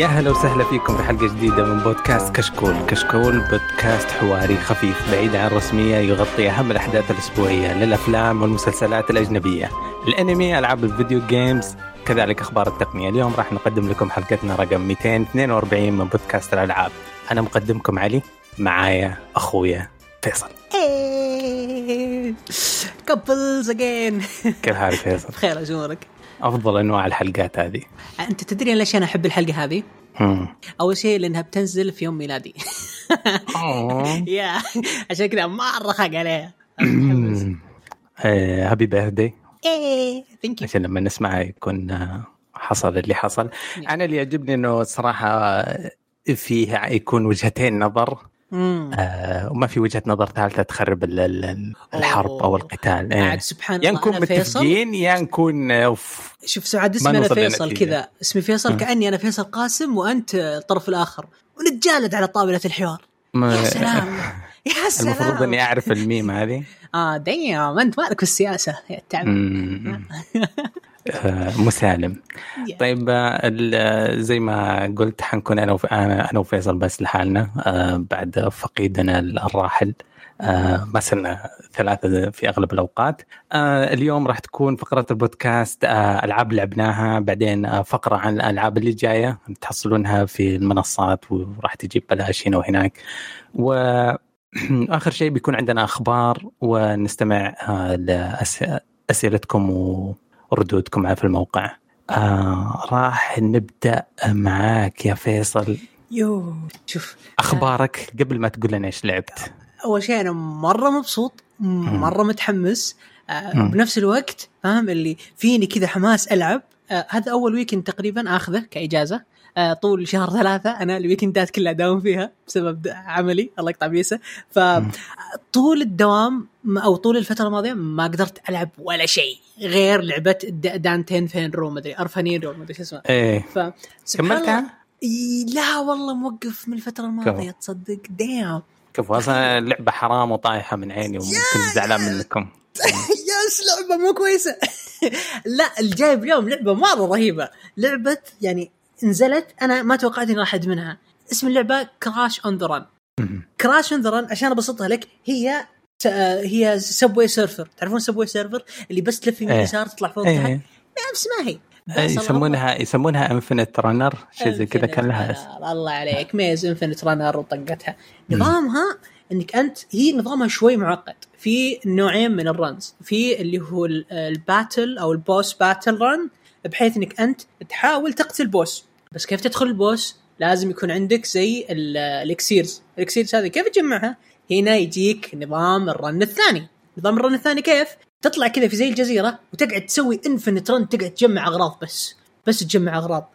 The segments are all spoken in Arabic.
يا هلا وسهلا فيكم في حلقة جديدة من بودكاست كشكول. كشكول بودكاست حواري خفيف بعيد عن الرسمية يغطي أهم الأحداث الأسبوعية للأفلام والمسلسلات الأجنبية. الأنمي ألعاب الفيديو games كذلك أخبار التقنية. اليوم راح نقدم لكم حلقتنا رقم 242 من بودكاست الألعاب. أنا مقدمكم علي معايا أخويا فيصل. couples again كيف حالك فيصل؟ بخير أبشرك أفضل أنواع الحلقات هذه. أنت تدري ليش أنا أحب الحلقة هذه؟ أول شيء لأنها بتنزل في يوم ميلادي. يا عشان كذا مرة خاق عليها. آه، happy birthday إيه thank you عشان لما نسمعها يكون آه، حصل اللي حصل. أنا اللي يعجبني إنه الصراحه فيه يكون وجهتين نظر. آه وما في وجهة نظر ثالثة تخرب ال- ال- ال- الحرب أو. القتال إيه. عاد سبحان يا الله نكون أنا فيصل متفقين يا نكون off. شوف سعاد اسمي أنا فيصل. كذا اسمي فيصل. كأني أنا فيصل قاسم وأنت الطرف الآخر ونتجالد على طاولة الحوار ما- يا سلام يا سلام. المفروض إني أعرف الميم هذه. آه دايم أنت مالك في السياسة. يا مم. آه، مسالم. طيب آه، آه، زي ما قلت حنكون أنا. أنا أنا وفيصل بس لحالنا. بعد فقيدنا الراحل. ما صرنا ثلاثة في أغلب الأوقات. اليوم راح تكون فقرة البودكاست ألعاب لعبناها. بعدين فقرة عن الألعاب اللي جاية. تحصلونها في المنصات وراح تجيب بلاش هنا وهناك. وآخر شيء بيكون عندنا أخبار ونستمع لأسئلتكم وردودكم في الموقع. آه راح نبدأ معاك يا فيصل. يو شوف. أخبارك قبل ما تقول لنا إيش لعبت؟ أول شيء أنا مرة مبسوط مرة متحمس آه. بنفس الوقت فاهم؟ اللي فيني كذا حماس ألعب. آه هذا أول weekend تقريبا آخذه كإجازة. طول شهر ثلاثة أنا ال weekend ات كلها داوم فيها بسبب عملي الله يقطع بيسه. فطول الدوام أو طول الفترة الماضية ما قدرت ألعب ولا شيء غير لعبة دانتين فين رو مدري أرفانين رو مدري شو اسمه. إيه. كملتها؟ لا والله موقف من الفترة الماضية تصدق. damn شوف أصلا اللعبة حرام وطايحة من عيني وممكن زعلان منكم. yes لعبة مو كويسة. لا الجايب اليوم لعبة مرة رهيبة. لعبة يعني نزلت أنا ما توقعت إني راح ادمنها اسم اللعبة Crash on the Run. Crash on the Run عشان أبسطها لك هي هي Subway Surfer تعرفون Subway Surfer اللي بس تلف يمين إيه. يسار تطلع فوق تحت؟ إيه نفس ما هي. إيه، يسمونها يسمونها infinite runner شيء زي كذا كان لها اسم. الله عليك ميز infinite runner وطقتها. نظامها إنك أنت هي نظامها شوي معقد. في نوعين من ال runs في اللي هو ال- ال battle أو ال boss battle run بحيث إنك أنت تحاول تقتل boss. بس كيف تدخل ال boss؟ لازم يكون عندك زي ال- ال elixirs. ال elixirs هذه كيف تجمعها؟ هنا يجيك نظام ال run الثاني. نظام ال run الثاني كيف؟ تطلع كذا في زي الجزيرة وتقعد تسوي infinite run تقعد تجمع أغراض بس. بس تجمع أغراض.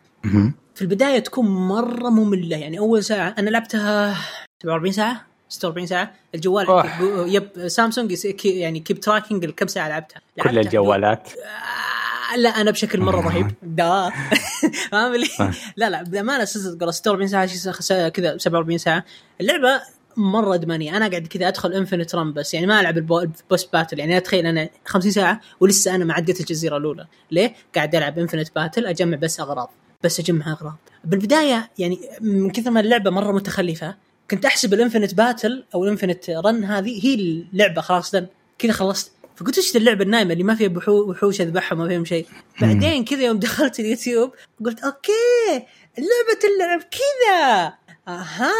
في البداية تكون مرة مملة. يعني أول ساعة أنا لعبتها 47 ساعة 46 ساعة. الجوال أوه. yep سامسونج يعني keep tracking كم ساعة لعبتها. كل الجوالات. آه، لا أنا بشكل مرة رهيب. دا. فاهم اللي؟ آه. لا لا بأمانة صدق 46 ساعة كذا 47 ساعة. اللعبة مرة ادمانيه أنا قاعد كذا أدخل infinite run بس يعني ما ألعب ال bo- ال boss battle يعني أتخيل أنا 50 ساعة ولسه أنا ما عديت الجزيرة الأولى. ليه؟ قاعد ألعب infinite battle أجمع بس أغراض. بس أجمع أغراض. بالبداية يعني من كثر ما اللعبة مرة متخلفة كنت أحسب ال infinite battle أو ال infinite run هذه هي اللعبة خلاص كذا خلصت. فقلت إيش اللعبة النايمة اللي ما فيها وحوش اذبحهم ما فيهم شيء. بعدين كذا يوم دخلت اليوتيوب قلت okay اللعبة تلعب كذا. أها.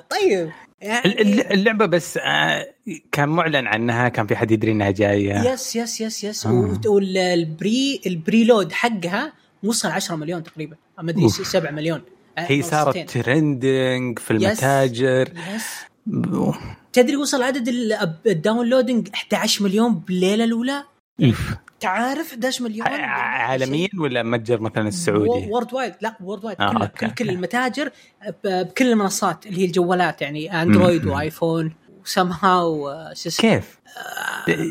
طيب. يعني ال- اللعبة بس آه، كان معلن عنها كان في حد يدري إنها جاية. yes yes yes yes. آه. وال pre ال pre load حقها وصل 10 مليون تقريبا. ما أدري أوف. 7 مليون. هي صارت. trending في yes. المتاجر. yes. تدري وصل عدد ال- ال downloading 11 مليون بالليلة الأولى إف. تعرف 11 مليون عالميا ولا متجر مثلا السعودي؟ worldwide لا worldwide آه، كل, okay، كل. المتاجر ب- بكل المنصات اللي هي الجوالات يعني اندرويد. وايفون شو اسمه؟ كيف؟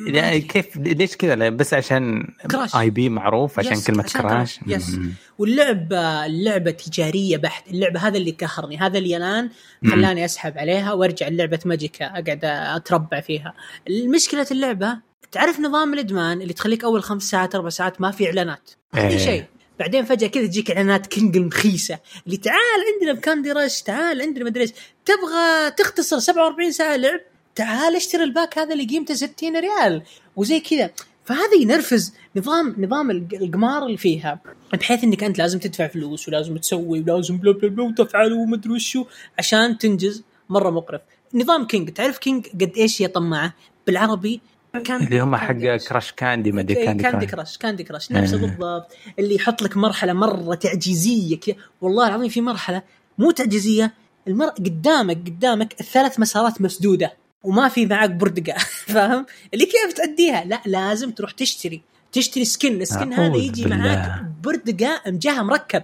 لا، كيف؟ ليش كذا؟ بس عشان Crash. IP معروف عشان yes، كلمة عشان Crash yes. واللعبه اللعبة تجارية بحت. اللعبة هذا اللي قهرني هذا اللي الآن. خلاني أسحب عليها وأرجع لعبه ماجيكا أقعد أتربع فيها. المشكلة اللعبة تعرف نظام الإدمان اللي تخليك أول خمس ساعات أربع ساعات ما في إعلانات؟ ما في إيه. شيء. بعدين فجأة كذا تجيك إعلانات King المخيسه اللي تعال عندنا ب Candy Crush تعال عندنا مدري إيش تبغى تختصر 47 ساعة لعب تعال اشتري ال pack هذا اللي قيمته 60 ريال وزي كذا. فهذا ينرفز نظام نظام القمار اللي فيها بحيث إنك أنت لازم تدفع فلوس ولازم تسوي ولازم blah blah blah وتفعل ومدري وشو عشان تنجز مرة مقرف. نظام كينج تعرف كينج قد إيش هي طماعه بالعربي كان اللي هم حق كراش. كاندي ما أدري كاندي, كاندي كراش. كاندي كراش. نفسه بالضبط. اللي يحط لك مرحلة مرة تعجيزية كذا والله العظيم في مرحلة مو تعجيزية المر قدامك قدامك الثلاث مسارات مسدودة وما في معك بردقة. فاهم؟ اللي كيف تأديها؟ لا لازم تروح تشتري. تشتري سكن. السكن هذا يجي بالله. معاك بردقة مجاها مركب.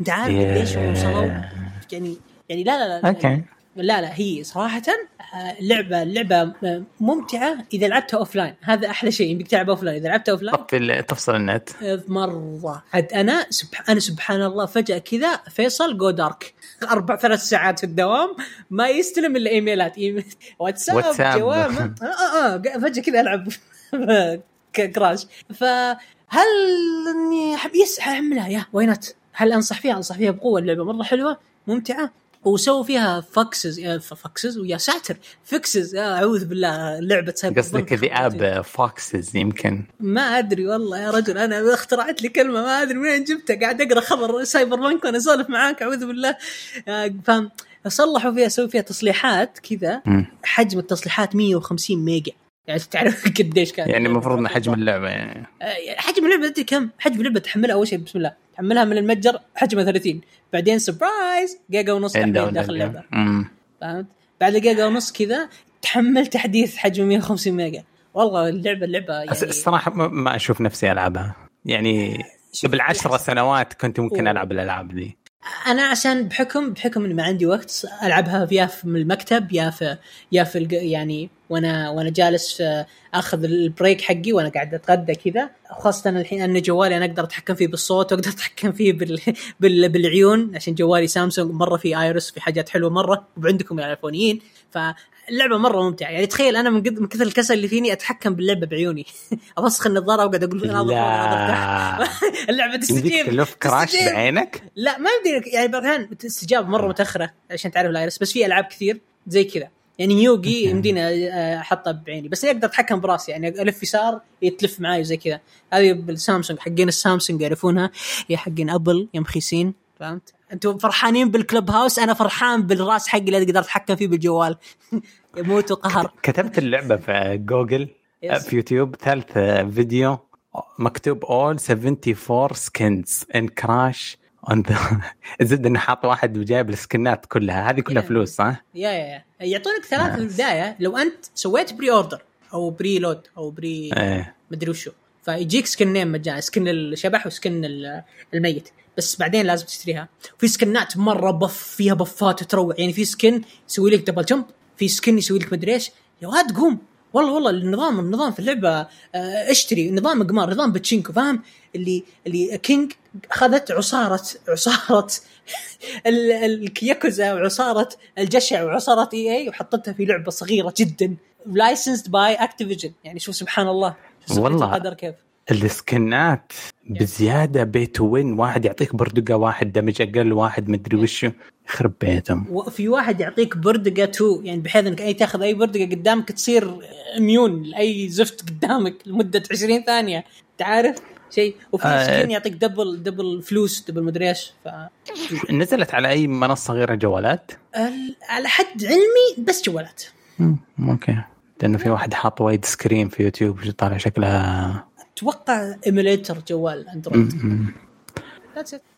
انت عارف قديش وصلوا يعني يعني لا لا لا. okay. لا لا هي صراحة اللعبة اللعبة ممتعة إذا لعبتها offline هذا أحلى شيء إنك تلعب offline إذا لعبتها off line تفصل النت. مرة. عاد أنا سبح أنا سبحان الله فجأة كذا فيصل go dark أربع ثلاث ساعات في الدوام ما يستلم إلا إيميلات. إيميل واتساب, واتساب. جواب. آه آه آه فجأة كذا ألعب. Crash فهل إني yes حملها يا وينات هل أنصح فيها؟ أنصح فيها بقوة. اللعبة مرة حلوة ممتعة. وسووا فيها fixes fixes ويا ساتر. fixes أعوذ بالله لعبة سايبر قصدك ذئاب fixes يمكن. ما أدري والله يا رجل أنا اخترعت لي كلمة ما أدري وين جبتها قاعد أقرأ خبر Cyberpunk وأنا أسولف معاك أعوذ بالله. فاهم صلحوا فيها سووا فيها تصليحات كذا. حجم التصليحات 150 ميجا. يعني تعرف قديش كان. يعني المفروض ان حجم اللعبة يعني. حجم اللعبة تدري كم؟ حجم اللعبة تحملها أول شيء بسم الله. تحملها من المتجر حجمها 30 بعدين surprise جيجا ونص داخل اللعبة. فهمت؟ بعد جيجا ونص كذا تحمل تحديث حجمه 150 ميجا. والله اللعبه اللعبة يعني الصراحة ما أشوف نفسي ألعبها. يعني قبل عشر سنوات كنت ممكن. ألعب الألعاب دي. أنا عشان بحكم بحكم اني ما عندي وقت ألعبها يا في المكتب يا في يا في يعني وأنا وأنا جالس أخذ ال break حقي وأنا قاعد أتغدى كذا. خاصة الحين أن جوالي أنا أقدر أتحكم فيه بالصوت وأقدر أتحكم فيه بال... بال... بالعيون عشان جوالي سامسونج مرة في iris في حاجات حلوة مرة وعندكم يا ايفونيين فاللعبه مرة ممتعة. يعني تخيل أنا من, قد... من كثر الكسل اللي فيني أتحكم باللعبة بعيوني. ابصخ النظاره وأقعد أقول ناظر اللعبة تستجيب. تلف Crash بعينك؟ لا ما يمديك. يعني بعض الاحيان استجابه مره متأخرة عشان تعرف ال iris. بس في ألعاب كثير زي كذا. يعني يوغي يمدينا أحطها بعيني. بس أقدر أتحكم براسي. يعني ألف يسار يتلف معاي زي كذا. هذه بالسامسونج. حقين السامسونج يعرفونها. هي حقين أبل يا مخيسين. فهمت؟ أنتم فرحانين بال Clubhouse؟ أنا فرحان بالراس حقي اللي أقدر اتحكم فيه بالجوال. يموت قهر كتبت اللعبة في جوجل في يوتيوب ثالث فيديو مكتوب اول 74 skins in Crash on the run حاط واحد وجايب السكنات كلها. هذه كلها فلوس صح؟ يا يا يا يعطونك ثلاث في البدايه لو أنت سويت pre-order أو pre load أو pre إيه. مدري وشو. فيجيك سكنين مجانا skin الشبح و skin الميت. بس بعدين لازم تشتريها. في سكنات مرة buff فيها بفات تروع يعني في skin يسوي لك double jump في skin يسوي لك مدري إيش. يا واد قوم. والله والله النظام النظام في اللعبة آه اشتري. نظام قمار نظام باتشينكو فاهم؟ اللي اللي King أخذت عصارة عصارة الياكوزا وعصارة الجشع وعصارة EA وحطتها في لعبة صغيرة جدا. licensed by Activision يعني شوف سبحان الله. والله. القدر كيف. السكنات بزيادة pay to win؟ واحد يعطيك بردقة واحد damage أقل واحد مدري وشو. يخرب بيتهم. وفي واحد يعطيك بردقة two. يعني بحيث إنك أي تاخذ أي بردقة قدامك تصير immune لأي زفت قدامك لمدة 20 ثانية. تعرف شيء. وفي آه skin يعطيك double double فلوس double مدري إيش. ف... نزلت على أي منصة غير الجوالات؟ على حد علمي بس جوالات. أوكي لأنه في واحد حاط wide screen في يوتيوب طالع شكلها أتوقع emulator جوال Android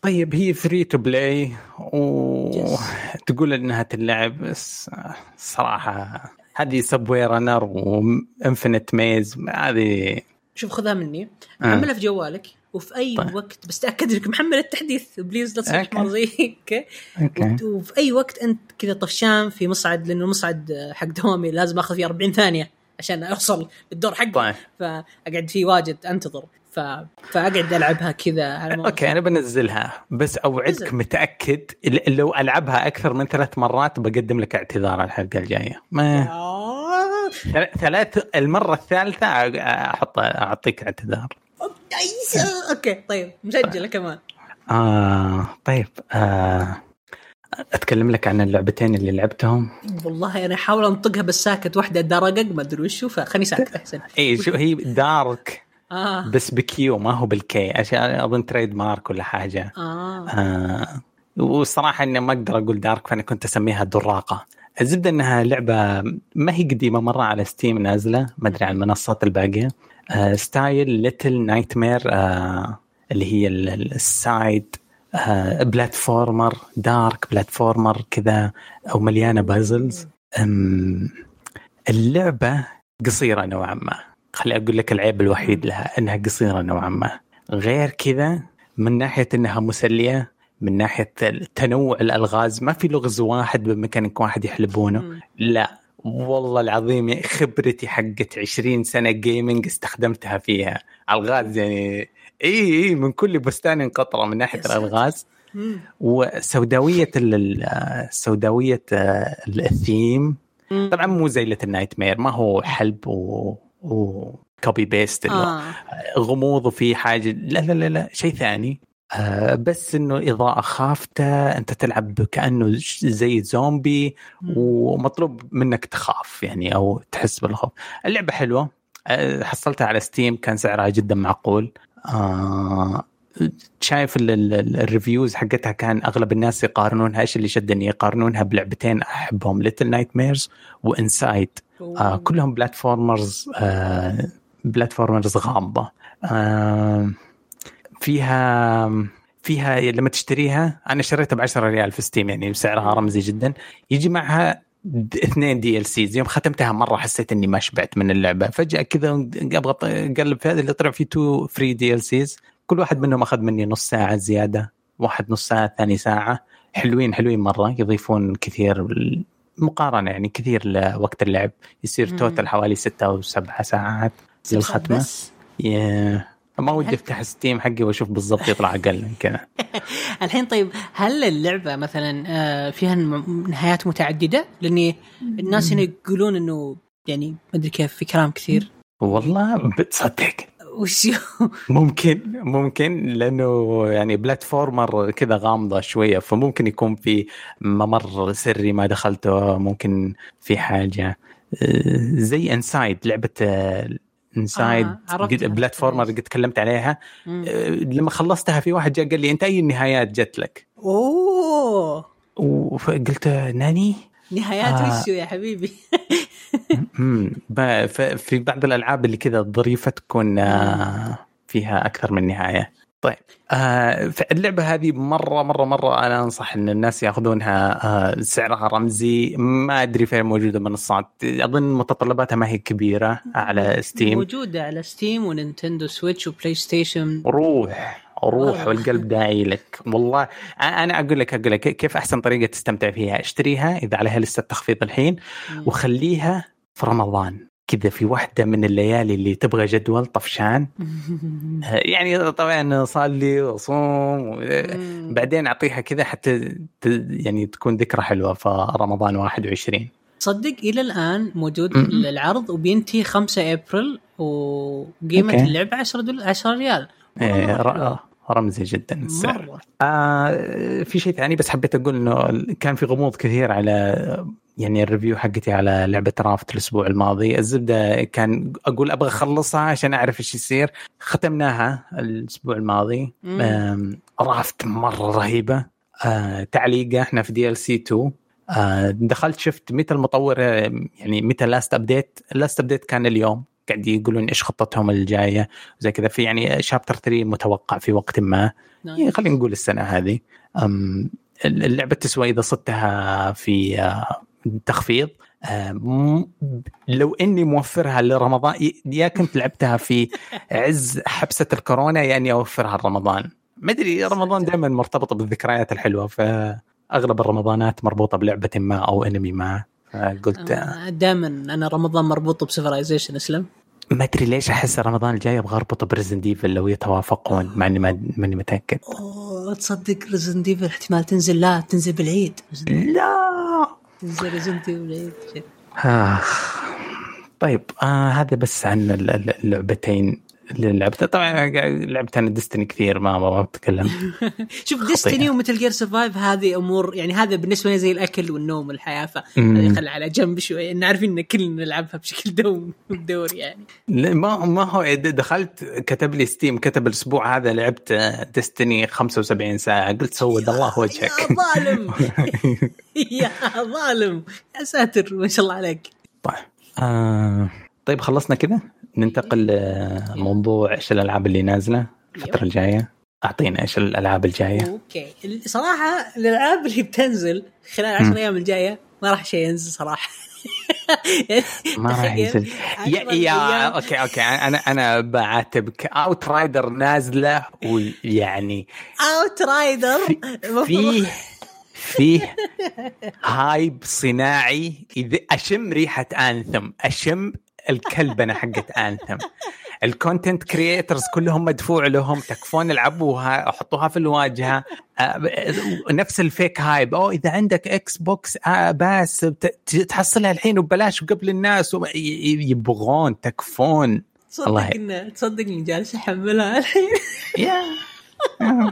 طيب هي free to play وتقول إنها تلعب بس صراحة هذه Subway Runner و infinite maze هذه شوف خذها مني. آه. حملها في جوالك وفي أي طيب. وقت بس تأكد انك محمل التحديث. please لا تصير حمار زيك okay. وفي أي وقت أنت كذا طفشان في مصعد لأنه المصعد حق دوامي لازم آخذ فيه 40 ثانية. عشان اوصل الدور حقي. طيب. فأقعد فيه واجد أنتظر. ف... فأقعد ألعبها كذا. أوكي أنا بنزلها بس أوعدك نزل. متأكد لو ألعبها أكثر من ثلاث مرات بقدم لك اعتذار الحلقة الجاية. ما ثلاث المرة الثالثة أحط أعطيك اعتذار. okay طيب مسجلة كمان. آه طيب آه. أتكلم لك عن اللعبتين اللي لعبتهم. والله أنا أحاول أنطقها بس ساكت. واحدة DARQ ما أدري وشو فخليني ساكت أحسن. إي شو هي DARQ آه. بس ب Q ما هو بال K. عشان أظن trademark ولا حاجة. آه. آه. والصراحه إني ما أقدر أقول DARQ فأنا كنت أسميها دراقة. الزبدة إنها لعبة ما هي قديمة مرة على Steam نازلة ما أدري عن المنصات الباقية. آه style Little Nightmare اللي هي ال- ال- ال side آه platformer dark platformer كذا أو مليانة puzzles اللعبة قصيرة نوعا ما. خلي أقول لك العيب الوحيد لها إنها قصيرة نوعا ما. غير كذا من ناحية إنها مسلية من ناحية تنوع الألغاز ما في لغز واحد بمكانك واحد يحلبونه. لا. والله العظيم يا خبرتي حقت 20 سنة gaming استخدمتها فيها. ألغاز يعني اي اي من كل بستان قطرة من ناحية. الألغاز. وسوداوية سوداوية آه، الثيم. طبعا مو زي Little Nightmare ما هو حلب و, و... copy paste آه. غموض وفي حاجة. لا لا لا, لا شيء ثاني. آه بس إنه إضاءة خافتة أنت تلعب كأنه زي زومبي ومطلوب منك تخاف يعني أو تحس بالخوف. اللعبة حلوة. آه حصلتها على Steam كان سعرها جدا معقول. آه شايف ال- ال- ال- ال reviews حقتها كان أغلب الناس يقارنونها إيش اللي شدني؟ يقارنونها بلعبتين أحبهم Little Nightmares و Inside آه كلهم platformers آه platformers غامضة. آه فيها فيها لما تشتريها أنا شريتها ب 10 ريال في Steam يعني سعرها رمزي جدا. يجي معها اثنين DLCs يوم ختمتها مرة حسيت إني ما شبعت من اللعبة. فجأة كذا أبغى اقلب في هذه اللي طلع فيه two free DLCs كل واحد منهم أخذ مني نص ساعة زيادة. واحد نص ساعة ثاني ساعة. حلوين حلوين مرة. يضيفون كثير مقارنة يعني كثير لوقت اللعب. يصير مم. total حوالي ستة أو سبعة ساعات للختمة. بس؟ ما ودي أفتح Steam حقي وأشوف بالضبط يطلع أقل من كذا. الحين طيب هل اللعبة مثلا آه، فيها نهايات متعددة؟ لأني الناس هنا يقولون إنه يعني ما أدري كيف في كلام كثير. والله بتصدق. وش ممكن ممكن لأنه يعني platformer كذا غامضة شوية فممكن يكون في ممر سري ما دخلته ممكن في حاجة. آه، زي Inside لعبة Inside آه، عرفتها. platformer قد تكلمت عليها مم. آه، لما خلصتها في واحد جاء قال لي أنت أي النهايات جت لك أوه وقلت なに نهايات آه. وشو يا حبيبي؟ في بعض الألعاب اللي كذا ظريفه تكون آه، فيها أكثر من نهاية طيب آه فاللعبه هذه مرة مرة مرة أنا أنصح إن الناس يأخذونها آه سعرها رمزي. ما أدري فين موجودة منصات أظن متطلباتها ما هي كبيرة على ستيم موجودة على ستيم ونينتندو Switch و PlayStation روح روح. والقلب داعي لك. والله أنا أقول لك أقول لك كيف أحسن طريقة تستمتع فيها. اشتريها إذا عليها لسه تخفيض الحين وخليها في رمضان. كذا في واحدة من الليالي اللي تبغى جدول طفشان آه، يعني طبعا صلي وصوم. بعدين أعطيها كذا حتى يعني تكون ذكرى حلوة في رمضان 21 صدق إلى الآن موجود. العرض وبينتهي 5 أبريل وقيمة okay. اللعبة 10 دول 10 ريال إيه، ر- رمزي جدا السعر آه في شيء ثاني بس حبيت أقول إنه كان في غموض كثير على يعني ال review حقتي على لعبة Raft الأسبوع الماضي. الزبدة كان أقول أبغى أخلصها عشان أعرف إيش يصير. ختمناها الأسبوع الماضي. Raft مرة رهيبة. آه تعليقه إحنا في DLC 2 آه دخلت شفت متى المطور يعني متى last update ال last update كان اليوم. قاعد يقولون إيش خطتهم الجاية. زي كذا. في يعني chapter 3 متوقع في وقت ما. يعني خلينا نقول السنة هذه. اللعبة تسوى إذا صدتها في آه، تخفيض آه، لو إني موفرها لرمضان يا كنت لعبتها في عز حبسة الكورونا يا إني أوفرها لرمضان. ما أدري رمضان دائما مرتبط بالذكريات الحلوة فأغلب الرمضانات مربوطة بلعبة ما أو أنمي ما. فقلت آه، دائما أنا رمضان مربوط ب Civilization اسلم ما أدري ليش أحس رمضان الجاي أبغى أربطه ب Resident Evil لو يتوافقون مع إني ما ماني متأكد. أوه تصدق Resident Evil احتمال تنزل؟ لا تنزل بالعيد. لا! آه. طيب آه هذا بس عن ال- ال- اللعبتين اللي لعبته طبعا لعبت أنا Destiny كثير ما ما بتكلم. شوف Destiny و Metal Gear Survive هذه أمور يعني هذا بالنسبة لي زي الأكل والنوم والحياة فخلي على جنب شوي. إن عارفين إن كلنا نلعبها بشكل دوم دوري يعني. ما ما هو دخلت كتب لي Steam كتب الأسبوع هذا لعبت Destiny 75 ساعة. قلت سود الله وجهك. يا ظالم. يا ظالم. يا ساتر ما شاء الله عليك. طيب آه طيب خلصنا كذا؟ ننتقل لموضوع إيش الألعاب اللي نازلة الفترة الجاية؟ أعطينا إيش الألعاب الجاية. أوكي. صراحة الألعاب اللي بتنزل خلال 10 أيام الجاية ما راح شيء ينزل صراحة. ما راح ينزل. يا, يا أوكي أوكي. أنا أنا بعاتبك. Outrider نازلة ويعني Outrider فيه فيه hype صناعي. إذا أشم ريحة Anthem أشم الكلبنة حقت Anthem ال content creators كلهم مدفوع لهم تكفون العبوها حطوها في الواجهة. نفس ال fake hype. أو إذا عندك Xbox Pass تحصلها الحين وببلاش وقبل الناس يبغون تكفون. الله تصدق تصدقني جالس أحملها الحين؟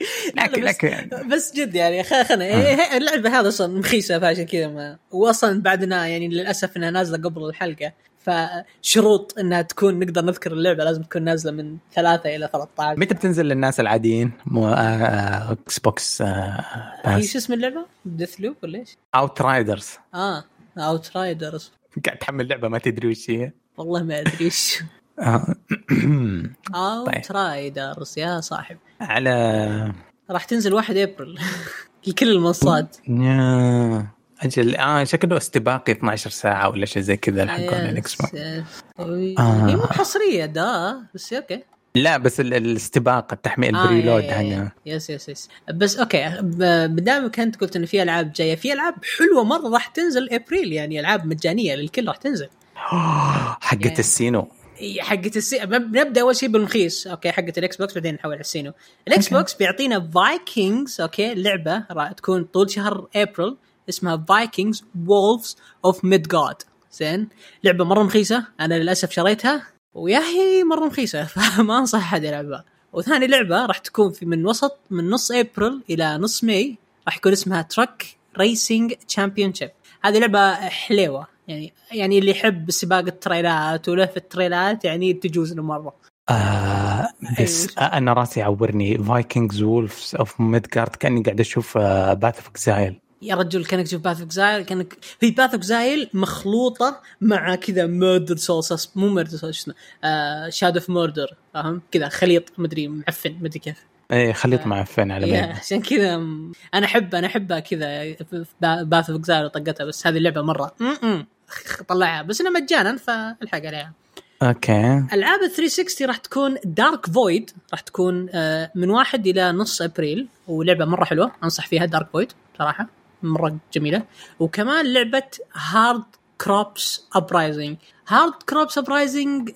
لكن بس, لكن بس جد يعني خلينا اللعبة هذا أصلا مخيسة فعشان كذا ما. واصلا بعدنا يعني للأسف إنها نازلة قبل الحلقة. فشروط إنها تكون نقدر نذكر اللعبة لازم تكون نازلة من ثلاثة إلى 13 متى بتنزل للناس العاديين؟ مو Xbox هي شو اسم اللعبة؟ Deathloop ولا إيش؟ Outriders آه Outriders قاعد تحمل لعبة ما تدري وش هي. والله ما أدري وش. Outriders يا صاحب على راح تنزل 1 ابريل لكل المنصات. أجل. آه شكله استباقي 12 ساعة ولا شيء زي كذا حق ال X Box آه. هي مو حصرية دا. بس أوكي. لا بس الاستباق التحميل آه ال preload هنا yes yes yes بس أوكي. بدامك أنت قلت إنه في ألعاب جاية. في ألعاب حلوة مرة راح تنزل ابريل يعني ألعاب مجانية للكل راح تنزل. حقت السينو. حقت السي نبدأ أول شيء بالمخيس أوكي حقت ال Xbox بعدين نحول على السينو. ال Xbox بيعطينا Vikings أوكي لعبة راح تكون طول شهر ابريل اسمها Vikings Wolves of Midgard زين لعبة مرة مخيسه أنا للأسف شريتها. ويا هي مرة مخيسه فما أنصح أحد يلعبها. وثاني لعبة راح تكون في من وسط من نص ابريل إلى نص ماي راح يكون اسمها Truck Racing Championship هذه لعبة حليوة. يعني يعني اللي يحب سباق التريلات ولف التريلات يعني تجوز له مرة. آه بس أيوة. أنا راسي يعورني. Vikings Wolves of Midgard كأني قاعد أشوف Path of Exile يا رجل كأنك تشوف Path of Exile كانك في Path of Exile مخلوطة مع كذا Murdered Souls مو Murdered Souls اسمه Shadow of Mordor فاهم؟ كذا خليط مدري معفن مدري كيف. إيه خليط آه. معفن على مين. عشان كذا أنا احب أنا أحبها كذا Path of Exile وطقتها بس هذه اللعبة مرة. م -م. طلعها. بس انها مجانا فالحق عليها. أوكي. ألعاب ال 360 راح تكون Dark Void راح تكون آه، من واحد إلى نص أبريل ولعبة مرة حلوة. أنصح فيها Dark Void صراحة مرة جميلة. وكمان لعبة Hard Corps Uprising Hard Corps Uprising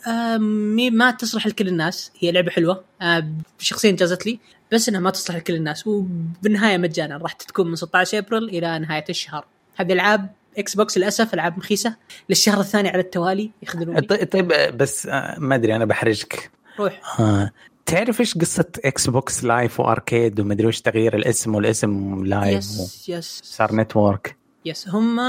ما تصلح لكل الناس. هي لعبة حلوة آه، شخصيا جازت لي بس إنها ما تصلح لكل الناس. وبالنهاية مجانا راح تكون من 16 أبريل إلى نهاية الشهر. هذه ألعاب Xbox للأسف ألعاب رخيصه للشهر الثاني على التوالي يخذلوني. طيب بس آه، ما أدري أنا بحرجك. روح. آه. تعرف إيش قصة Xbox Live و Arcade ومدري وش تغيير الاسم والاسم Live yes yes صار Network yes هم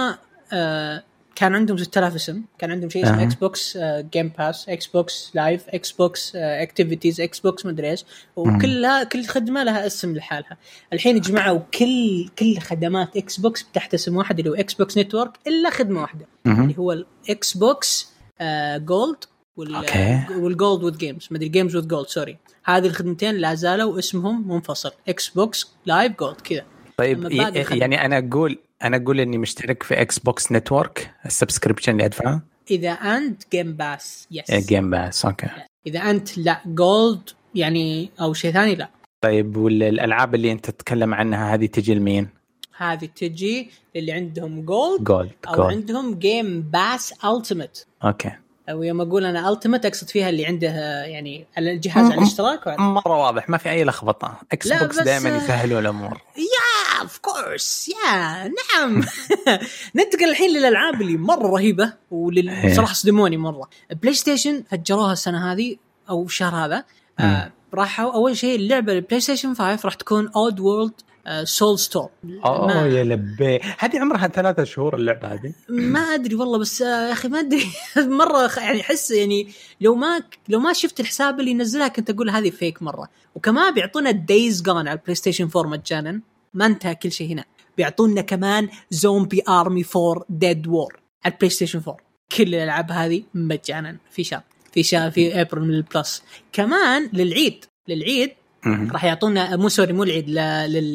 آه كان عندهم 6000 اسم. كان عندهم شيء اسمه Xbox Game Pass Xbox Live Xbox Activities Xbox مدري إيش. وكلها كل خدمة لها اسم لحالها. الحين جمعوا كل كل خدمات Xbox تحت اسم واحد اللي هو Xbox Network إلا خدمة واحدة. اللي هو ال Xbox Gold وال Gold with Games مدري Games with Gold sorry هذه الخدمتين لا زالوا اسمهم منفصل. Xbox Live Gold كذا. طيب يعني أنا أقول أنا أقول إني مشترك في Xbox Network ال subscription اللي أدفعه. إذا أنت Game Pass yes Game Pass أوكي. إذا أنت لا Gold يعني أو شيء ثاني لا. طيب والألعاب اللي أنت تتكلم عنها هذه تجي لمين؟ هذه تجي اللي عندهم Gold Gold أو Gold. عندهم Game Pass Ultimate أوكي. أو يوم أقول أنا Ultimate أقصد فيها اللي عنده يعني الجهاز على الاشتراك مرة واضح ما في أي لخبطة. Xbox دائما يسهلوا الأمور. yeah of course yeah نعم. ننتقل الحين للألعاب اللي مرة رهيبة واللي صراحة صدموني مرة. PlayStation فجروها السنة هذه أو الشهر هذا. آه راحوا. أول شيء اللعبة ال PlayStation 5 راح تكون Oddworld Soulstorm oh yeah لبي. هذه عمرها ثلاثة شهور اللعبة هذه. ما أدري والله بس آه، يا أخي ما أدري. مرة يعني أحس يعني لو ما لو ما شفت الحساب اللي نزلها كنت أقول هذه fake مرة. وكمان بيعطونا Days Gone على ال PlayStation 4 مجانا. ما انتهى كل شيء هنا. بيعطونا كمان Zombie Army 4 Dead War على ال PlayStation 4 كل الألعاب هذه مجانا. في شهر في شهر في ابريل من ال Plus كمان للعيد. للعيد. راح يعطونا مو sorry مو العيد ل-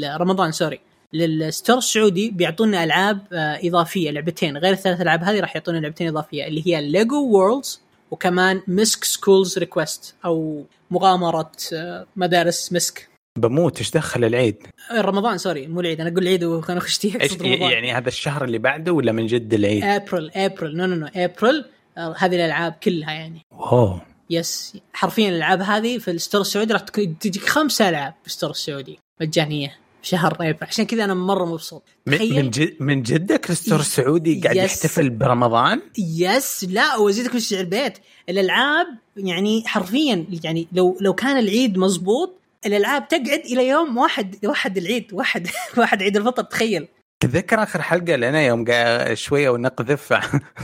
للرمضان sorry. لل store السعودي بيعطونا ألعاب آه، إضافية لعبتين. غير الثلاث ألعاب هذه راح يعطونا لعبتين إضافية اللي هي Lego Worlds وكمان Misk Schools Request أو مغامرة آه، مدارس مسك بموت إيش دخل العيد؟ آه، رمضان sorry مو العيد أنا أقول العيد وكان اقصد رمضان يعني هذا الشهر اللي بعده ولا من جد العيد؟ ابريل ابريل no no no ابريل هذه الألعاب كلها يعني oh yes حرفيا الألعاب هذه في ال store السعودي راح تجيك خمسة ألعاب في ال store السعودي مجانية شهر ابريل عشان كذا أنا مرة مبسوط من من, جد من جدك ال store السعودي قاعد yes. يحتفل برمضان؟ يس لا وأزيدك وش البيت الألعاب يعني حرفيا يعني لو لو كان العيد مزبوط الألعاب تقعد إلى يوم واحد واحد العيد واحد واحد عيد الفطر تخيل. تذكر آخر حلقة لنا يوم قا- شوية ونقذف؟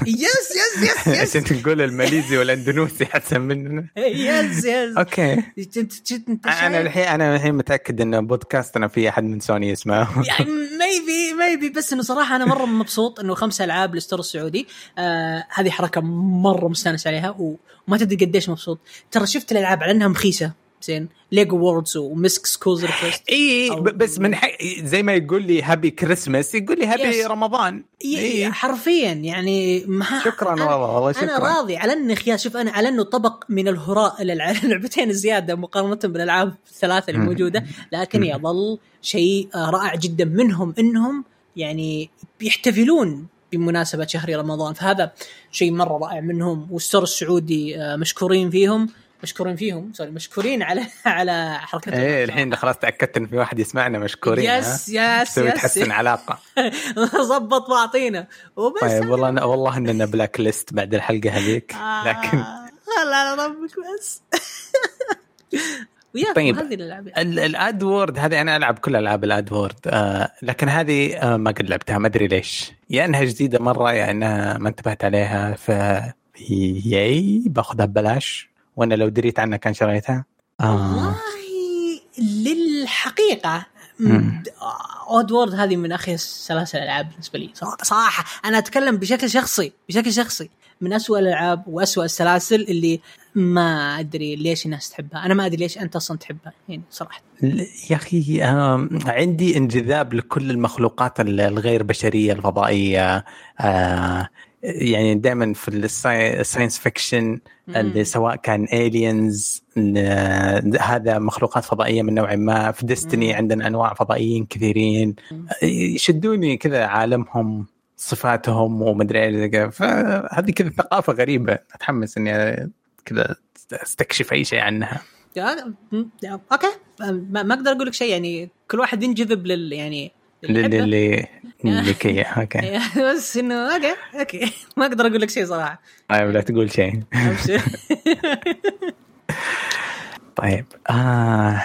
يس يس يس يس. عشان تقول الماليزي والاندونوسي أحسن مننا. يس يس. أوكي. أنا؟ الحين أنا الحين متأكد إن بودكاستنا في أحد من سوني يسمعه. يعني maybe maybe بس إنه صراحة أنا مرة مبسوط إنه خمسة ألعاب لل store السعودي. آه هذه حركة مرة مستانس عليها وما تدري قديش مبسوط. ترى شفت الألعاب على إنها مخيسة. زين Lego Worlds و Misk Schools Request إي بس من حق زي ما يقول لي happy Christmas يقول لي happy Yes. رمضان إيه. حرفيا يعني ما شكرا والله والله أنا شكرا راضي على انه يا شوف أنا على أنه طبق من الهراء للع- اللعبتين الزياده مقارنة بالألعاب الثلاثة اللي. موجودة لكن. يظل شيء آه، رائع جدا منهم إنهم يعني بيحتفلون بمناسبة شهر رمضان فهذا شيء مرة رائع منهم وال store السعودي آه، مشكورين فيهم مشكورين فيهم sorry مشكورين على على حركتهم. إيه الحين خلاص تأكدت إن في واحد يسمعنا مشكورين؟ yes yes تسوي yes. تحسن علاقة. ظبط واعطينا. وبس. طيب والله والله اننا blacklist بعد الحلقة هذيك لكن آه، لا على ربك بس. طيب. هذه الألعاب. ال Oddworld هذه أنا ألعب كل ألعاب ال Oddworld آه لكن هذه آه ما قد لعبتها ما أدري ليش. يا إنها جديدة مرة يا إنها ما انتبهت عليها ف yay باخذها ببلاش. وأنا لو دريت عنها كان شريتها؟ آه. والله للحقيقة مم. Oddworld هذه من أخي سلاسل الألعاب بالنسبة لي. صراحة- صراحة أنا أتكلم بشكل شخصي بشكل شخصي. من أسوأ الألعاب وأسوأ السلاسل اللي ما أدري ليش الناس تحبها. أنا ما أدري ليش أنت أصلا تحبها يعني صراحة. يا أخي عندي انجذاب لكل المخلوقات ال- الغير بشرية الفضائية آه، يعني دائما في ال sci- ال science fiction اللي سواء كان aliens هذا مخلوقات فضائية من نوع ما في Destiny. عندنا أنواع فضائيين كثيرين. يشدوني كذا عالمهم صفاتهم ومدري إيش. فهذه كذا ثقافة غريبة أتحمس إني كذا أستكشف أي شيء عنها okay ما أقدر أقول لك شيء يعني كل واحد ينجذب لل يعني اللي للحبة. اللي اللي كي أوكي. بس إنه okay okay. ما أقدر أقول لك شيء صراحة. طيب لا تقول شيء. طيب آه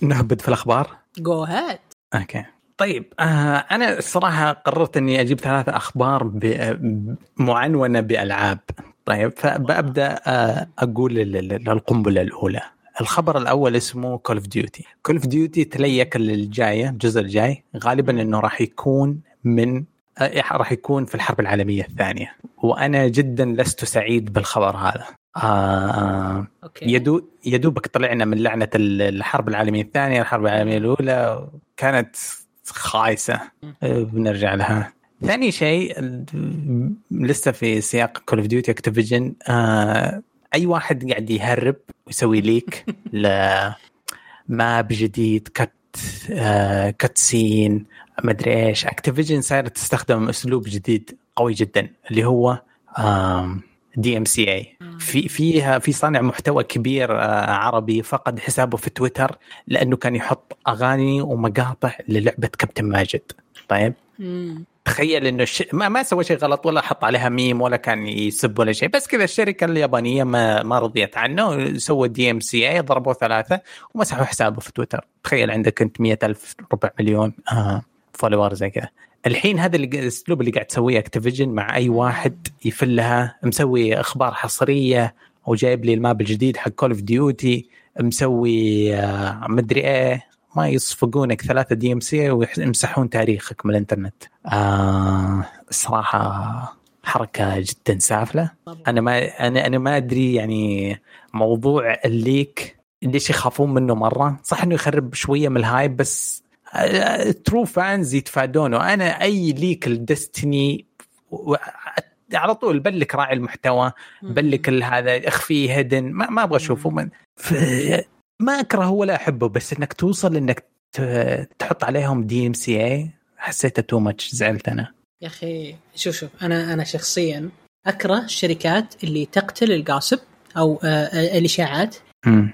نهبد في الأخبار؟ go ahead okay. طيب آه أنا الصراحة قررت إني أجيب ثلاثة أخبار ب- معنونة بألعاب. طيب فببدا آه أقول ال- ال- القنبله الأولى. الخبر الأول اسمه Call of Duty Call of Duty ت leak الجايه الجزء الجاي. غالبا إنه راح يكون من آه، راح يكون في الحرب العالمية الثانية. وأنا جدا لست سعيد بالخبر هذا. آه okay. يدو يدوبك طلعنا من لعنة ال- الحرب العالمية الثانية الحرب العالمية الأولى كانت خايسة. أه، بنرجع لها. ثاني شيء لسه في سياق Call of Duty Activision أي واحد قاعد يهرب ويسوي leak ل map جديد cut آه cut scene ما أدري إيش. Activision صايره تستخدم أسلوب جديد قوي جدا اللي هو DMCA في فيها في صانع محتوى كبير آه، عربي فقد حسابه في تويتر لأنه كان يحط أغاني ومقاطع للعبة كابتن ماجد. طيب؟ مم. تخيل إنه الش... ما ما سوى شيء غلط ولا حط عليها ميم ولا كان يسب ولا شيء. بس كذا الشركة اليابانية ما ما رضيت عنه. سوى DMCA ضربوا ثلاثة ومسحوا حسابه في تويتر. تخيل عندك أنت مية ألف ربع مليون آه follower زي كذا. الحين هذا الاسلوب اللي قاعد تسويه Activision مع أي واحد يفلها مسوي أخبار حصرية أو جايب لي ال map الجديد حق Call of Duty مسوي آه مدري إيه ما يصفقونك ثلاثة DMCA ويمسحون تاريخك من الإنترنت. آه الصراحة حركة جدا سافلة. أنا ما أنا أنا ما أدري يعني موضوع ال leak ليش يخافون منه مرة. صح إنه يخرب شوية من ال hype بس true fans يتفادونه أنا أي leak الدستني على طول block راعي المحتوى block هذا أخفيه hidden ما, ما أبغى أشوفه. من ما أكره ولا أحبه بس إنك توصل إنك تحط عليهم DMCA حسيته too much زعلت أنا. يا أخي شوف شوف أنا أنا شخصيا أكره الشركات اللي تقتل ال gossip أو آه الإشاعات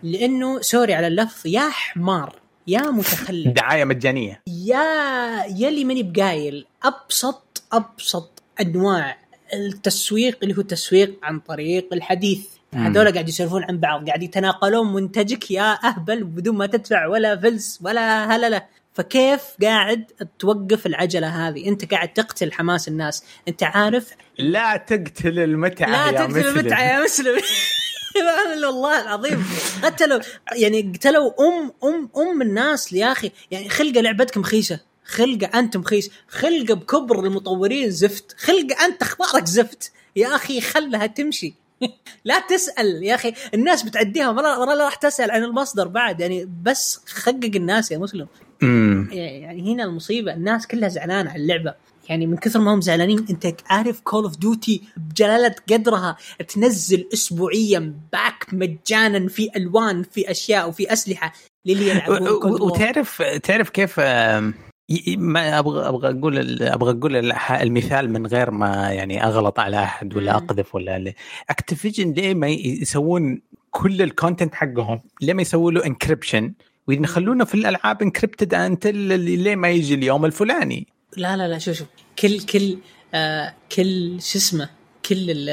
لأنه sorry على اللفظ يا حمار يا متخلف. دعاية مجانية. يا يلي ماني بقايل. أبسط أبسط أنواع التسويق اللي هو التسويق عن طريق الحديث. هذول قاعد يسولفون عن بعض قاعد يتناقلون منتجك يا أهبل بدون ما تدفع ولا فلس ولا هللة. فكيف قاعد توقف العجلة هذه؟ أنت قاعد تقتل حماس الناس. أنت عارف؟ لا تقتل المتعة لا يا تقتل مسلم. المتعة يا مسلم. والله العظيم. قتلوا يعني قتلوا أم أم أم الناس يا أخي. يعني خلقه لعبتكم خيشة. خلقه انت مخيس خلقه بكبر المطورين زفت. خلقه أنت أخبارك زفت. يا أخي خلها تمشي. لا تسأل يا أخي. الناس بتعديها مرة مرة لا راح تسأل عن المصدر بعد. يعني بس خقق الناس يا مسلم. امم يعني هنا المصيبة. الناس كلها زعلانة على اللعبة. يعني من كثر ما هم زعلانين أنت عارف Call of Duty بجلالة قدرها تنزل اسبوعيا pack مجانا في ألوان في أشياء وفي أسلحة للي يلعبون و- و-. وتعرف تعرف كيف ي- ما أبغى أبغى أقول أبغى أقول المثال من غير ما يعني أغلط على أحد ولا. أقذف ولا Activision ليه ما يسوون كل ال content حقهم؟ ليه ما يسووا له encryption ويخلونه في الألعاب encrypted until اللي ليه ما يجي اليوم الفلاني؟ لا لا لا شوف شوف. كل كل آه كل شو اسمه كل ال-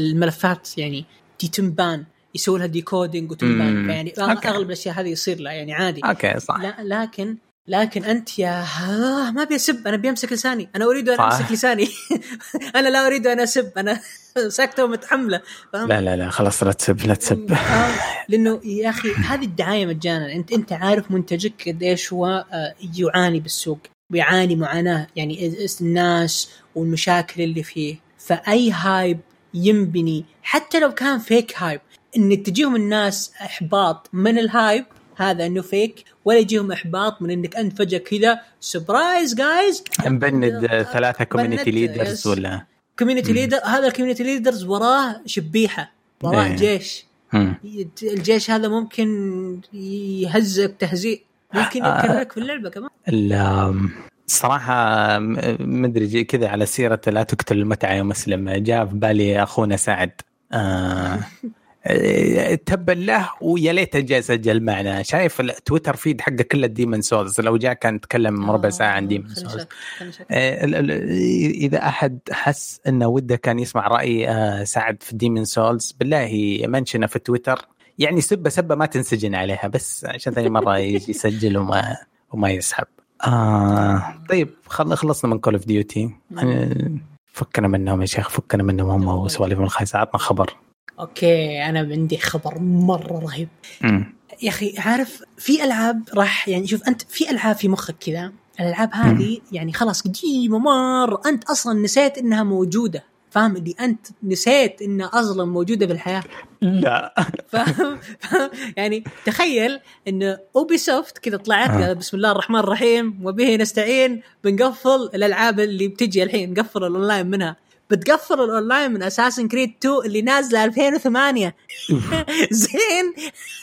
الملفات يعني دي تنبان يسوي لها decoding وتنبان. يعني okay. أغلب الأشياء هذه يصير لا يعني عادي. okay صح. لا لكن لكن أنت يا آه ما أبي أسب أنا بيمسك لساني. أنا أريد أن. أمسك لساني. أنا لا أريد أن أسب أنا ساكتة ومتحملة. فاهم؟ لا لا لا خلاص لا تسب لا تسب. آه، لأنه يا أخي هذه الدعاية مجانا. أنت أنت عارف منتجك قديش هو آه، يعاني بالسوق ويعاني معاناة يعني الناس والمشاكل اللي فيه. فأي hype ينبني حتى لو كان fake hype. إن تجيهم الناس إحباط من ال hype هذا إنه fake ولا يجيهم إحباط من إنك أنت فجأة كذا surprise guys نبند ثلاثة community leaders. ولا community leader هذا ال community leaders وراه شبيحة وراه إيه. جيش مم. الجيش هذا ممكن يهزك تهزيء ممكن آه. يكرهك في اللعبة كمان ال- آم، الصراحة م- مدري جي- كذا على سيرة لا تقتل المتعة يا مسلم جاء في بالي أخونا سعد آه، تبا له ويا ليته جاء سجل معنا. شايف ال Twitter feed حقه كله Demon's Souls لو جاء كان تكلم ربع ساعة عن Demon's Souls. آه، إذا أحد حس إنه وده كان يسمع رأي آه، سعد في Demon's Souls بالله منشنه في تويتر. يعني سبة سبة ما تنسجن عليها بس عشان ثاني مرة يجي يسجل وما وما يسحب. آه طيب خل- خلصنا من Call of Duty فكنا منهم يا شيخ فكنا منهم هم وسواليفهم الخايسة. عطنا خبر. أوكي أنا عندي خبر مرة رهيب. مم. يا أخي عارف في ألعاب راح يعني شوف أنت في ألعاب في مخك كذا الألعاب هذه يعني خلاص قديمة مرة أنت أصلا نسيت إنها موجودة. فاهم؟ اللي أنت نسيت انها أصلا موجودة في الحياة لا. فاهم؟ يعني تخيل إن Ubisoft كذا طلعت آه. بسم الله الرحمن الرحيم وبه نستعين بنقفل الألعاب اللي بتجي الحين نقفل الأونلاين منها. بتقفل الاونلاين من Assassin's Creed 2 اللي نازلة 2008 زين.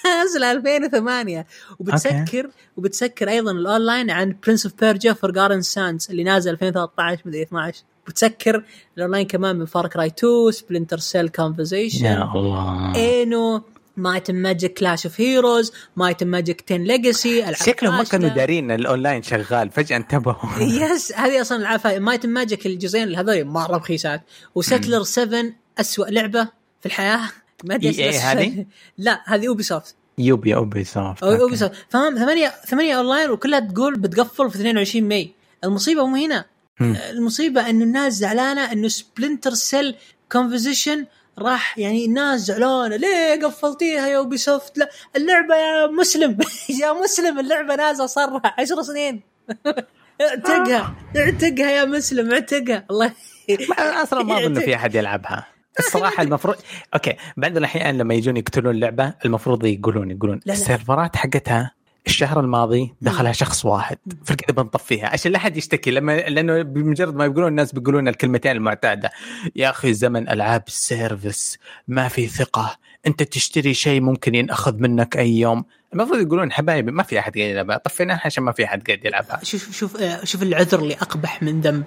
نازلة 2008 وبتسكر وبتسكر أيضا الاونلاين عن Prince of Persia Forgotten Sands اللي نازل 2013 مدري 12 وتسكر الاونلاين كمان من Far Cry 2 Splinter Cell Conviction يا الله. اينو Might Magic Clash of Heroes Might Magic 10 Legacy شكلهم ما كانوا دارين الأونلاين شغال فجأة انتبهوا. yes هذه أصلا العاب Might Magic الجزئين هذول مره رخيصات و Settlers 7 اسوء لعبة في الحياة. ما أدري إيه هذه؟ لا هذه اوبي سوفت يوبي اوبي سوفت Ubisoft فاهم ثمانية ثمانية أونلاين وكلها تقول بتقفل في 22 ماي. المصيبة مو هنا. المصيبة إنه الناس زعلانة إنه Splinter Cell Conviction راح يعني الناس زعلانة ليه قفلتيها يا Ubisoft لا اللعبة يا مسلم يا مسلم اللعبة نازلة صار لها 10 سنين. اعتقها اعتقها يا مسلم اعتقها. الله. أصلا ما أظن في أحد يلعبها. الصراحة المفروض okay بعض الاحيان لما يجون يقتلون اللعبة المفروض يقولون يقولون السيرفرات حقتها الشهر الماضي دخلها شخص واحد. فكذا بنطفيها. عشان لا حد يشتكي لما لأنه بمجرد ما يقولون الناس بيقولون الكلمتين المعتادة. يا أخي زمن ألعاب ال service ما في ثقة. أنت تشتري شيء ممكن ينأخذ منك أي يوم. المفروض يقولون حبايبي ما في أحد قاعد يلعبها. طفيناها عشان ما في أحد قاعد يلعبها. شوف شوف شوف العذر اللي أقبح من ذنب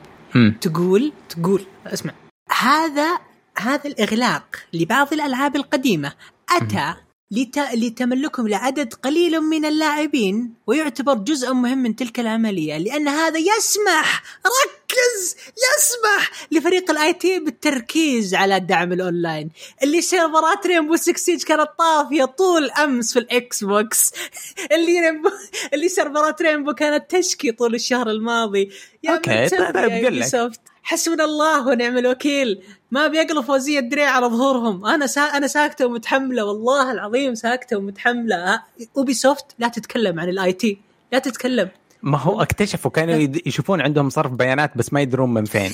تقول تقول اسمع. هذا هذا الإغلاق لبعض الألعاب القديمة. أتى لت... لتملكهم لعدد قليل من اللاعبين ويعتبر جزء مهم من تلك العملية لأن هذا يسمح ركز يسمح لفريق ال IT بالتركيز على دعم الأونلاين. اللي سيرفرات Rainbow 6 Siege كانت طافيه طول أمس في ال Xbox اللي Rainbow اللي سيرفرات Rainbow كانت تشكي طول الشهر الماضي. يا okay طيب أقول لك. حسبنا الله ونعم الوكيل. ما بيقلوا فوزية الدريع على ظهورهم. أنا سا... أنا ساكتة ومتحملة والله العظيم ساكتة ومتحملة. Ubisoft لا تتكلم عن ال IT لا تتكلم. ما هو اكتشفوا كانوا يشوفون عندهم صرف بيانات بس ما يدرون من فين.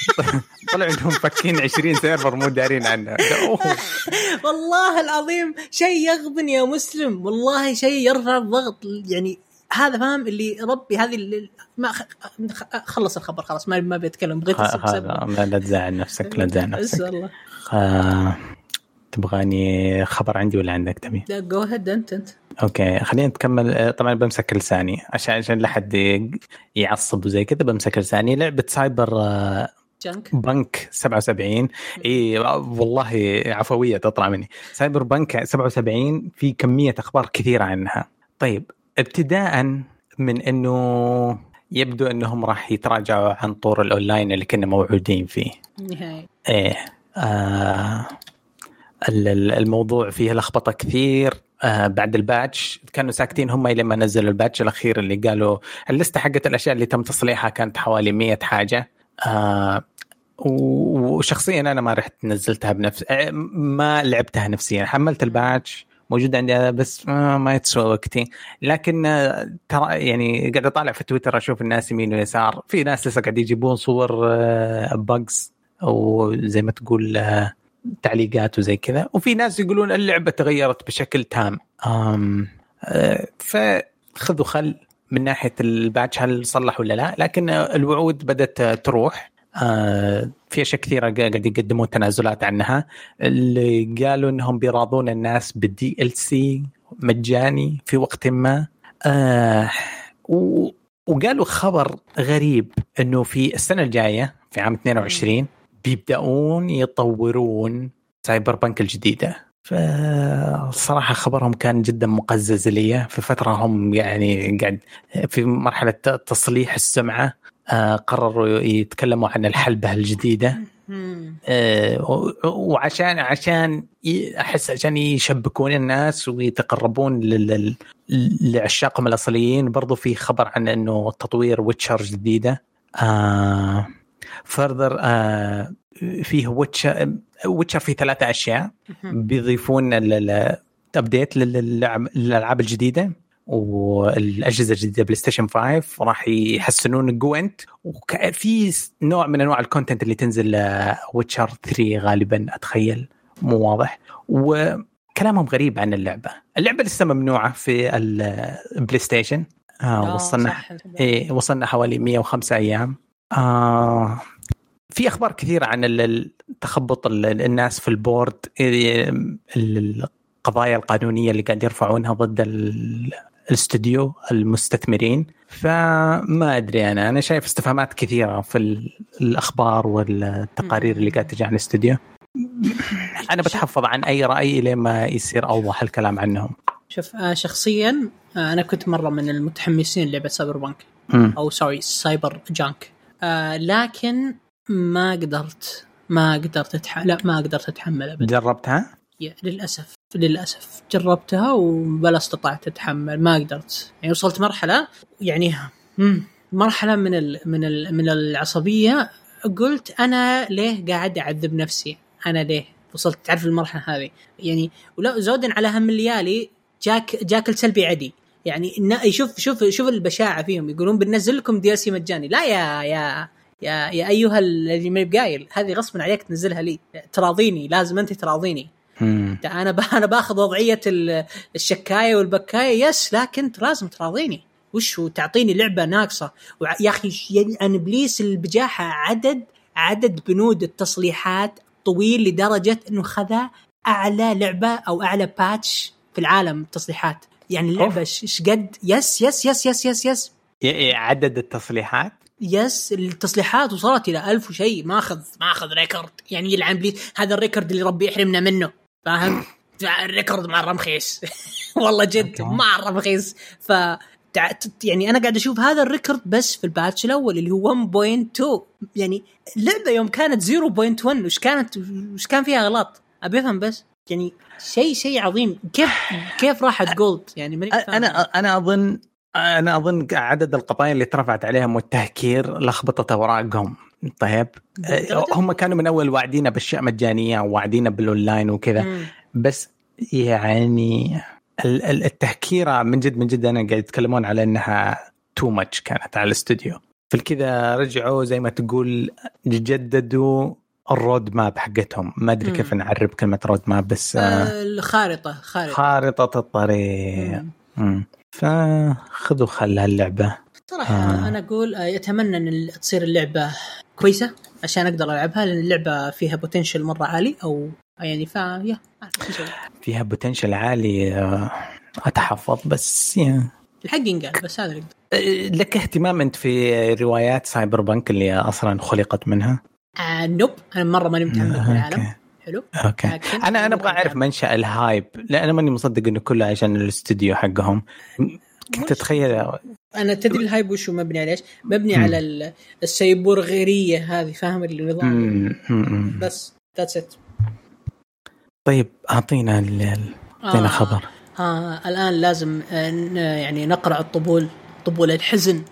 طلع عندهم فكين 20 سيرفر مو دارين عنه والله العظيم شيء يغبن يا مسلم. والله شيء يرفع الضغط. يعني هذا فاهم اللي ربي هذه اللي ما خلص الخبر خلاص ما ما بيتكلم بغيت لا تزعل نفسك لا تزعل نفسك. آه تبغاني خبر عندي ولا عندك تبي؟ لا جو هيد أنت أنت. أوكي خلينا نكمل آه، طبعا بمسك لساني عشان عشان لا حد يعصب وزي كذا بمسك لساني لعبة سايبر Junk. Punk 77 إي والله عفوية تطلع مني. Cyberpunk 77 في كمية أخبار كثيرة عنها. طيب ابتداء من إنه يبدو إنهم راح يتراجعوا عن طور الأونلاين اللي كنا موعودين فيه. نهاية. إيه آه الموضوع فيه لخبطة كثير آه بعد ال patch كانوا ساكتين هم لما نزلوا ال patch الأخير اللي قالوا اللستة حقت الأشياء اللي تم تصليحها كانت حوالي 100 حاجة آه وشخصيا أنا ما رحت نزلتها بنفس آه، ما لعبتها نفسيا حملت الباتش موجود عندي بس ما, يتسوى وقتي. لكن آه، ترى يعني قاعد أطالع في تويتر أشوف الناس يمين ويسار. في ناس لسه قاعد يجيبون صور بجز آه، أو زي ما تقول آه، تعليقات وزي كذا. وفي ناس يقولون اللعبة تغيرت بشكل تام. فخذوا خل من ناحية ال patch هل صلح ولا لا. لكن الوعود بدأت تروح. في أشياء كثيرة قاعد يقدمون تنازلات عنها. اللي قالوا إنهم بيراضون الناس بال DLC مجاني في وقت ما. آه وقالوا خبر غريب إنه في السنة الجاية في عام 22 بيبدأون يطورون Cyberpunk الجديدة. فصراحة خبرهم كان جدا مقزز لي. في فترة هم يعني قاعد في مرحلة تصليح السمعة. آه، قرروا يتكلموا عن الحلبة الجديدة. آه، وعشان عشان أحس عشان يشبكون الناس ويتقربون لعشاقهم الأصليين. برضو في خبر عن إنه تطوير ويتشر جديدة. آه فردر آه فيه ويتشر ويتشر فيه ثلاثة أشياء بيضيفون الابديت للألعاب الجديدة. والأجهزة الجديدة بلاي ستيشن 5 راح يحسنون جوينت وفي نوع من أنواع الكونتنت اللي تنزل ويتشر 3 غالبا أتخيل. مو واضح. وكلامهم غريب عن اللعبة. اللعبة لسه ممنوعة في البلاي ستيشن. آه, آه، وصلنا إيه وصلنا حوالي 105 أيام. آه في أخبار كثيرة عن تخبط الناس في البورد. القضايا القانونية اللي قاعد يرفعونها ضد الاستوديو المستثمرين. فما أدري أنا أنا شايف استفهامات كثيرة في الأخبار والتقارير اللي قاعدة تجي عن الاستوديو. أنا بتحفظ عن أي رأي لين ما يصير أوضح الكلام عنهم. شوف آه شخصيا آه أنا كنت مرة من المتحمسين لعبة Cyberpunk أو sorry Cyber Junk. آه لكن ما قدرت ما قدرت أتح... لا ما قدرت أتحمل ابدا. جربتها؟ للأسف. للأسف جربتها وبلا استطعت أتحمل ما قدرت. يعني وصلت مرحلة يعني مرحلة من ال من ال من العصبية قلت أنا ليه قاعد أعذب نفسي؟ أنا ليه؟ وصلت تعرف المرحلة هذه؟ يعني ولا زودا على هم الليالي جاك جاك السلبي عدي يعني شوف شوف شوف البشاعة فيهم يقولون بننزل لكم دي سي مجاني. لا يا يا يا يا أيها اللي ما بقايل هذه غصبا عليك تنزلها لي. تراضيني لازم أنت تراضيني. أنا أنا باخذ وضعية الشكاية والبكاية. يس لكن أنت لازم تراضيني. وش تعطيني لعبة ناقصة. يا أخي يعني إبليس البجاحة عدد عدد بنود التصليحات طويل لدرجة إنه خذ أعلى لعبة أو أعلى patch في العالم تصليحات. يعني اللعبة إيش قد yes yes yes yes yes yes عدد التصليحات؟ yes التصليحات وصلت إلى ألف وشيء. ماخذ ماخذ ريكورد يعني يلعن بليز هذا ال record اللي ربي يحرمنا منه. فاهم؟ ال record مره رمخيس. والله جد مره رمخيس. ف يعني أنا قاعد أشوف هذا ال record بس في ال patch الأول اللي هو 1.2 يعني اللعبه يوم كانت 0.1 وش كانت وش كان فيها غلط؟ أبي أفهم بس. يعني شيء شيء عظيم. كيف كيف راحت gold يعني أنا أنا اظن أنا أظن عدد القضايا اللي اترفعت عليهم والتهكير لخبطت أوراقهم. طيب. هم كانوا من أول واعدينا بأشياء مجانية وواعدينا بالأونلاين وكذا. بس يعني التهكيره من جد من جد أنا قاعد يتكلمون على إنها too much كانت على الاستوديو. فالكذا رجعوا زي ما تقول جددوا ال roadmap حقتهم. ما أدري كيف نعرب كلمة roadmap بس آه الخارطة خارطة. خارطة الطريق. فخذوا خل هاللعبه صراحة آه. أنا أقول اتمنى إن تصير اللعبة كويسة عشان أقدر ألعبها لأن اللعبة فيها potential مرة عالي أو يعني ف يا فيها potential عالي آه، أتحفظ بس يا. الحق ينقال بس هذا آه، لك اهتمام أنت في روايات Cyberpunk اللي أصلا خلقت منها؟ آه nope أنا مرة ماني متعمق في العالم حلو. okay. أنا أنا أبغى أعرف منشأ ال hype لأن أنا ماني مصدق إنه كله عشان الاستوديو حقهم. كنت اتخيل أنا تدري ال hype وشو مبني على إيش؟ مبني مم. على السايبورغية هذه فاهم النظام بس that's it طيب أعطينا أعطينا آه خبر. آه الآن لازم آه، يعني نقرع الطبول طبول الحزن.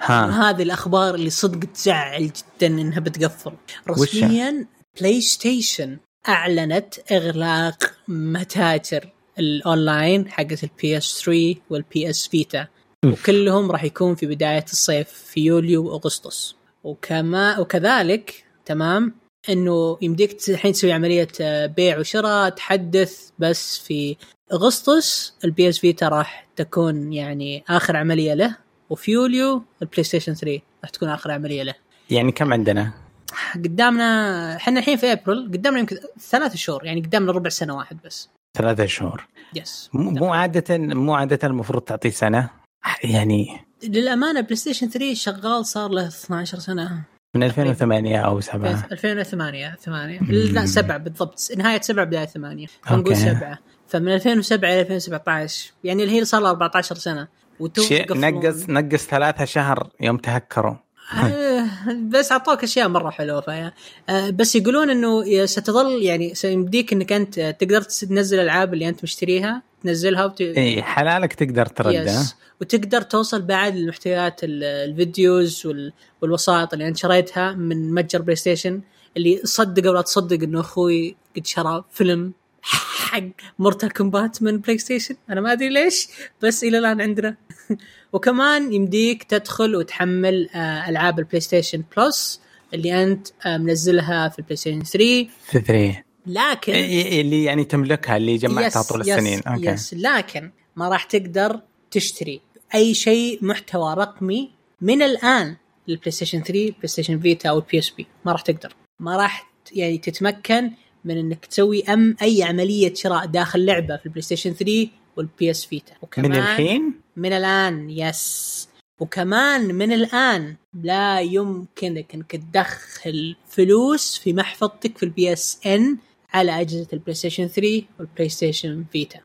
ها. هذه الأخبار اللي صدق تزعل جدا إنها بتقفل. رسميا PlayStation أعلنت إغلاق متاجر الاونلاين حقت ال PS 3 وال PS Vita وكلهم راح يكون في بداية الصيف في يوليو وأغسطس. وكما وكذلك تمام إنه يمديك الحين تسوي عملية آه، بيع وشراء تحدث بس في أغسطس ال PS Vita راح تكون يعني آخر عملية له وفي يوليو ال PlayStation 3 راح تكون آخر عملية له. يعني كم عندنا؟ قدامنا إحنا الحين في ابريل قدامنا يمكن ثلاث شهور يعني قدامنا ربع سنة واحد بس. ثلاثة شهور. يس مو عادة مو عادة المفروض تعطيه سنة؟ يعني للأمانة PlayStation 3 شغال صار له 12 سنة. من 2008 أو 7 2008 8 لا 7 بالضبط. نهاية 7 بداية 8 نقول 7 فمن 2007 إلى 2017 يعني اللي هي صار لها 14 سنة. شيء نقص نقص ثلاثة شهر يوم تهكروا. بس أعطوك أشياء مرة حلوة فيا. آه، بس يقولون إنه ستظل يعني سيمديك إنك أنت تقدر تنزل الألعاب اللي أنت مشتريها تنزلها وت... إي حلالك تقدر تردها وتقدر توصل بعد لمحتويات ال videos وال... والوسائط اللي أنت شريتها من متجر PlayStation اللي صدق ولا تصدق إنه أخوي قد شرى فيلم حق Mortal Kombat من PlayStation أنا ما أدري ليش بس إلى الآن عندنا. وكمان يمديك تدخل وتحمل آه، ألعاب ال PlayStation Plus اللي أنت آه، منزلها في ال PlayStation 3 في 3 لكن اللي يعني تملكها اللي جمعتها طول السنين. yes okay. yes لكن ما راح تقدر تشتري أي شيء محتوى رقمي من الآن لل PlayStation 3 PlayStation Vita أو ال PSP ما راح تقدر. ما راح يعني تتمكن من إنك تسوي أم أي عملية شراء داخل لعبة في ال PlayStation 3 وال PS Vita وكمان من الحين؟ من الآن yes وكمان من الآن لا يمكنك إنك تدخل فلوس في محفظتك في ال PSN على أجهزة ال PlayStation 3 وال PlayStation Vita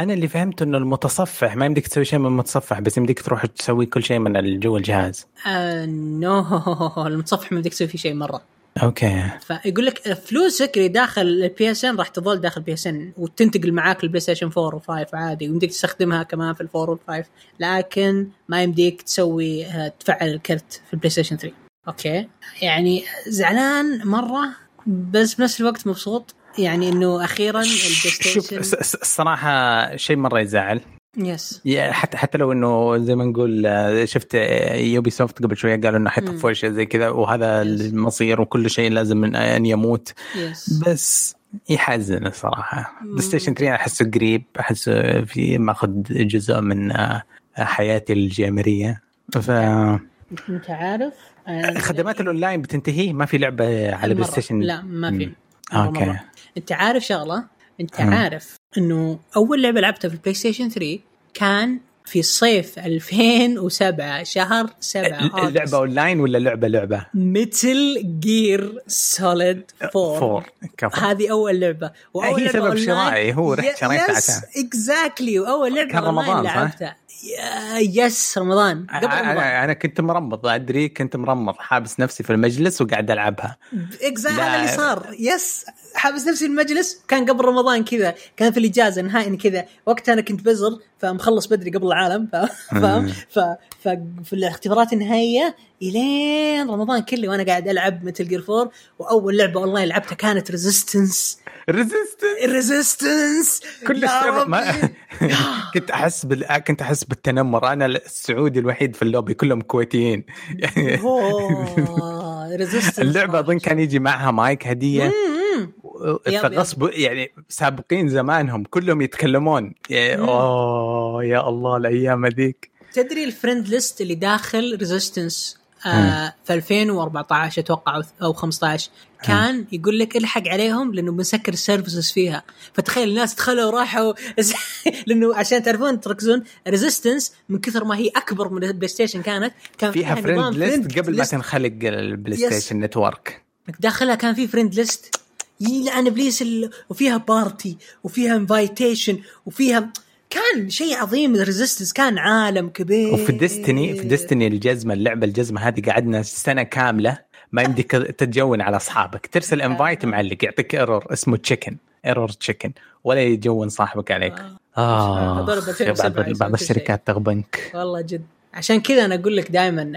أنا اللي فهمته إنه المتصفح ما يمديك تسوي شيء من المتصفح بس يمديك تروح تسوي كل شيء من جوا الجهاز. آه no المتصفح ما يمديك تسوي فيه شيء مرة. okay. فيقول لك فلوسك اللي داخل ال PSN راح تظل داخل ال PSN وتنتقل معاك ال PlayStation 4 و5 عادي ويمديك تستخدمها كمان في ال four وال5 لكن ما يمديك تسوي آه، تفعل الكرت في ال PlayStation 3 okay؟ يعني زعلان مرة بس بنفس الوقت مبسوط. يعني إنه أخيرا ال PlayStation الص- الصراحه شيء مرة يزعل. yes يا- حتى حتى لو إنه زي ما نقول آه، شفت Ubisoft قبل شوية قالوا إنه حيطفوا شيء زي كذا وهذا Yes. المصير وكل شيء لازم من إن يموت. yes بس يحزن الصراحة. PlayStation 3 أحسه قريب أحسه في ماخذ جزء من آه، حياتي الجيمريه ف أنت عارف؟ خدمات الأونلاين بتنتهي؟ ما في لعبة على Play. Station لا ما في. okay مرة. أنت عارف شغلة؟ أنت. عارف إنه أول لعبة لعبتها في ال PlayStation 3 كان في صيف 2007 شهر 7 اللعبة أونلاين ولا لعبة لعبة؟ Metal Gear Solid 4 four كفو. هذه أول لعبة. وأول هي سبب شرائي، هو رحت شريتها yes عشان. exactly وأول لعبة كان رمضان، صح؟ لعبتها. yes رمضان. قبل رمضان. أنا أنا كنت مرمض أدري كنت مرمض حابس نفسي في المجلس وقاعد ألعبها. exactly. هذا اللي صار. yes حابس نفسي المجلس. كان قبل رمضان كذا كان في الإجازة نهائي كذا. وقتها أنا كنت بزر فمخلص بدري قبل العالم ف- فاهم. ففي الاختبارات النهائية إلين رمضان كله وأنا قاعد ألعب Metal Gear 4 وأول لعبة اونلاين لعبتها كانت Resistance Resist Resistance كل الشر ما كنت أحس بال... كنت أحس بالتنمر. أنا السعودي الوحيد في اللوبي كلهم كويتيين. يعني Resistance اللعبة أظن كان يجي معها مايك هدية. فغصب يعني سابقين زمانهم كلهم يتكلمون. يا مم. أوه يا الله الأيام هذيك. تدري ال friend list اللي داخل Resistance آه في 2014 أتوقع أو 15 كان يقول لك الحق عليهم لأنه بنسكر ال services فيها. فتخيل الناس دخلوا وراحوا لأنه عشان تعرفون تركزون Resistance من كثر ما هي أكبر من ال PlayStation كانت كان فيها friend نظام list قبل ما. تنخلق ال Play. Station Network داخلها كان في friend list يلعن إبليس ال... وفيها party وفيها invitation وفيها كان شيء عظيم. ال Resistance كان عالم كبير. وفي Destiny في Destiny الجزمة اللعبة الجزمة هذه قعدنا سنة كاملة ما يمديك ت join على أصحابك. ترسل invite معلق يعطيك error اسمه chicken error chicken ولا ي join صاحبك عليك. آه. 2007 بعض بعض. الشركات تغبنك. والله جد. عشان كذا أنا أقول لك دائما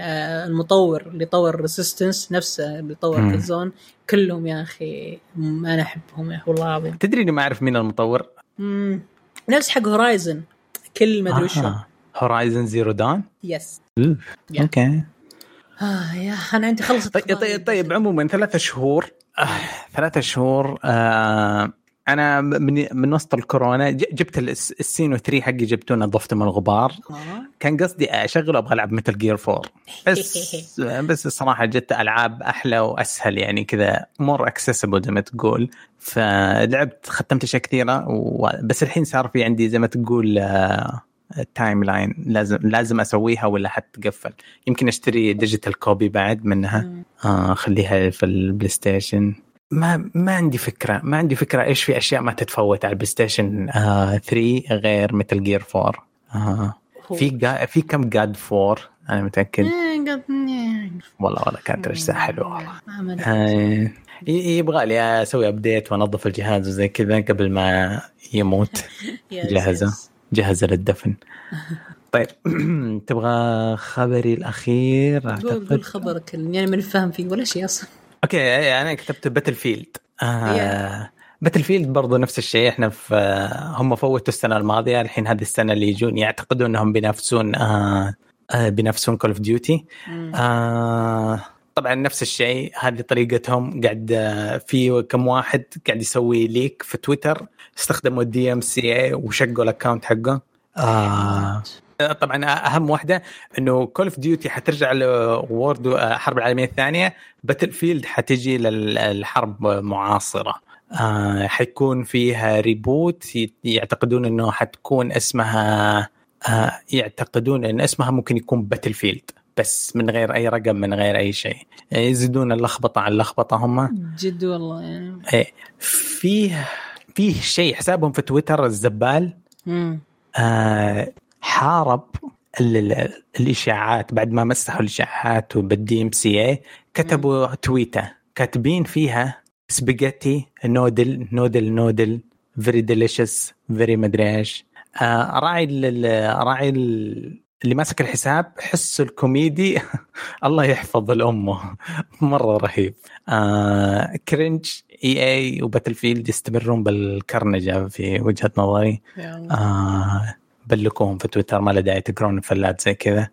المطور اللي طور Resistance نفسه اللي طور. Killzone كلهم يا أخي أنا أحبهم يا أخي والله العظيم. تدري إني ما أعرف مين المطور؟ مم. نفس حق Horizon كل ما أدري وشو Horizon Zero Dawn yes. okay. آه يا أنا عندي خلصت طيب طيب, طيب عموما ثلاثة شهور آه ثلاثة شهور آه أنا من من وسط الكورونا جبت الس- السوني 3 حقي جبته نظفته من الغبار. آه. كان قصدي أشغله أبغى ألعب Metal Gear 4 بس بس الصراحة جت ألعاب أحلى وأسهل يعني كذا more accessible زي ما تقول. فلعبت ختمت أشياء كثيرة و... بس الحين صار في عندي زي ما تقول آه، timeline لازم لازم أسويها ولا حتقفل يمكن أشتري digital copy بعد منها. آه خليها في ال PlayStation. ما ما عندي فكرة. ما عندي فكرة إيش في أشياء ما تتفوت على ال PlayStation آه 3 غير مثل Gear 4 آه في جا في كم جاد 4 أنا متأكد. إيه،. والله والله كانت رجسة حلوة. والله. آه يبغى لي أسوي update وأنظف الجهاز وزي كذا قبل ما يموت. yes. جهزة. للدفن. طيب تبغى خبري الأخير؟ قول قول اعتقد خبرك يعني ماني فاهم فيه ولا شيء أصلا. okay أنا كتبت Battlefield آه Yeah. Battlefield برضو نفس الشيء. إحنا في هم فوتوا السنة الماضية. الحين هذه السنة اللي يجون يعتقدون إنهم بينافسون آه آه بينافسون Call of Duty طبعا نفس الشيء. هذه طريقتهم قاعد آه، في كم واحد قاعد يسوي leak في تويتر استخدموا ال DMCA وشقوا ال account حقه. آه طبعا أهم واحدة إنه Call of Duty حترجع ل World الحرب العالميه الثانية Battlefield حتجي للحرب معاصرة. آه حيكون فيها reboot يعتقدون إنه حتكون اسمها آه يعتقدون إن اسمها ممكن يكون Battlefield بس من غير أي رقم من غير أي شيء. يزيدون اللخبطة عن اللخبطة هم. جد والله يعني. إيه فيه فيه شيء حسابهم في تويتر الزبال. آه حارب ال- ال- الإشاعات بعد ما مسحوا الإشاعات وبال DMCA كتبوا تويتة كاتبين فيها spaghetti noodle noodle noodle very delicious very مدري إيش. آه راعي ال- راعي ال- اللي ماسك الحساب حس الكوميدي. الله يحفظ الأمه. مرة رهيب. آه cringe EA و Battlefield يستمرون بالكرنجة في وجهة نظري. آه بلكوهم في تويتر ما له داعي تقرون فلات زي كذا.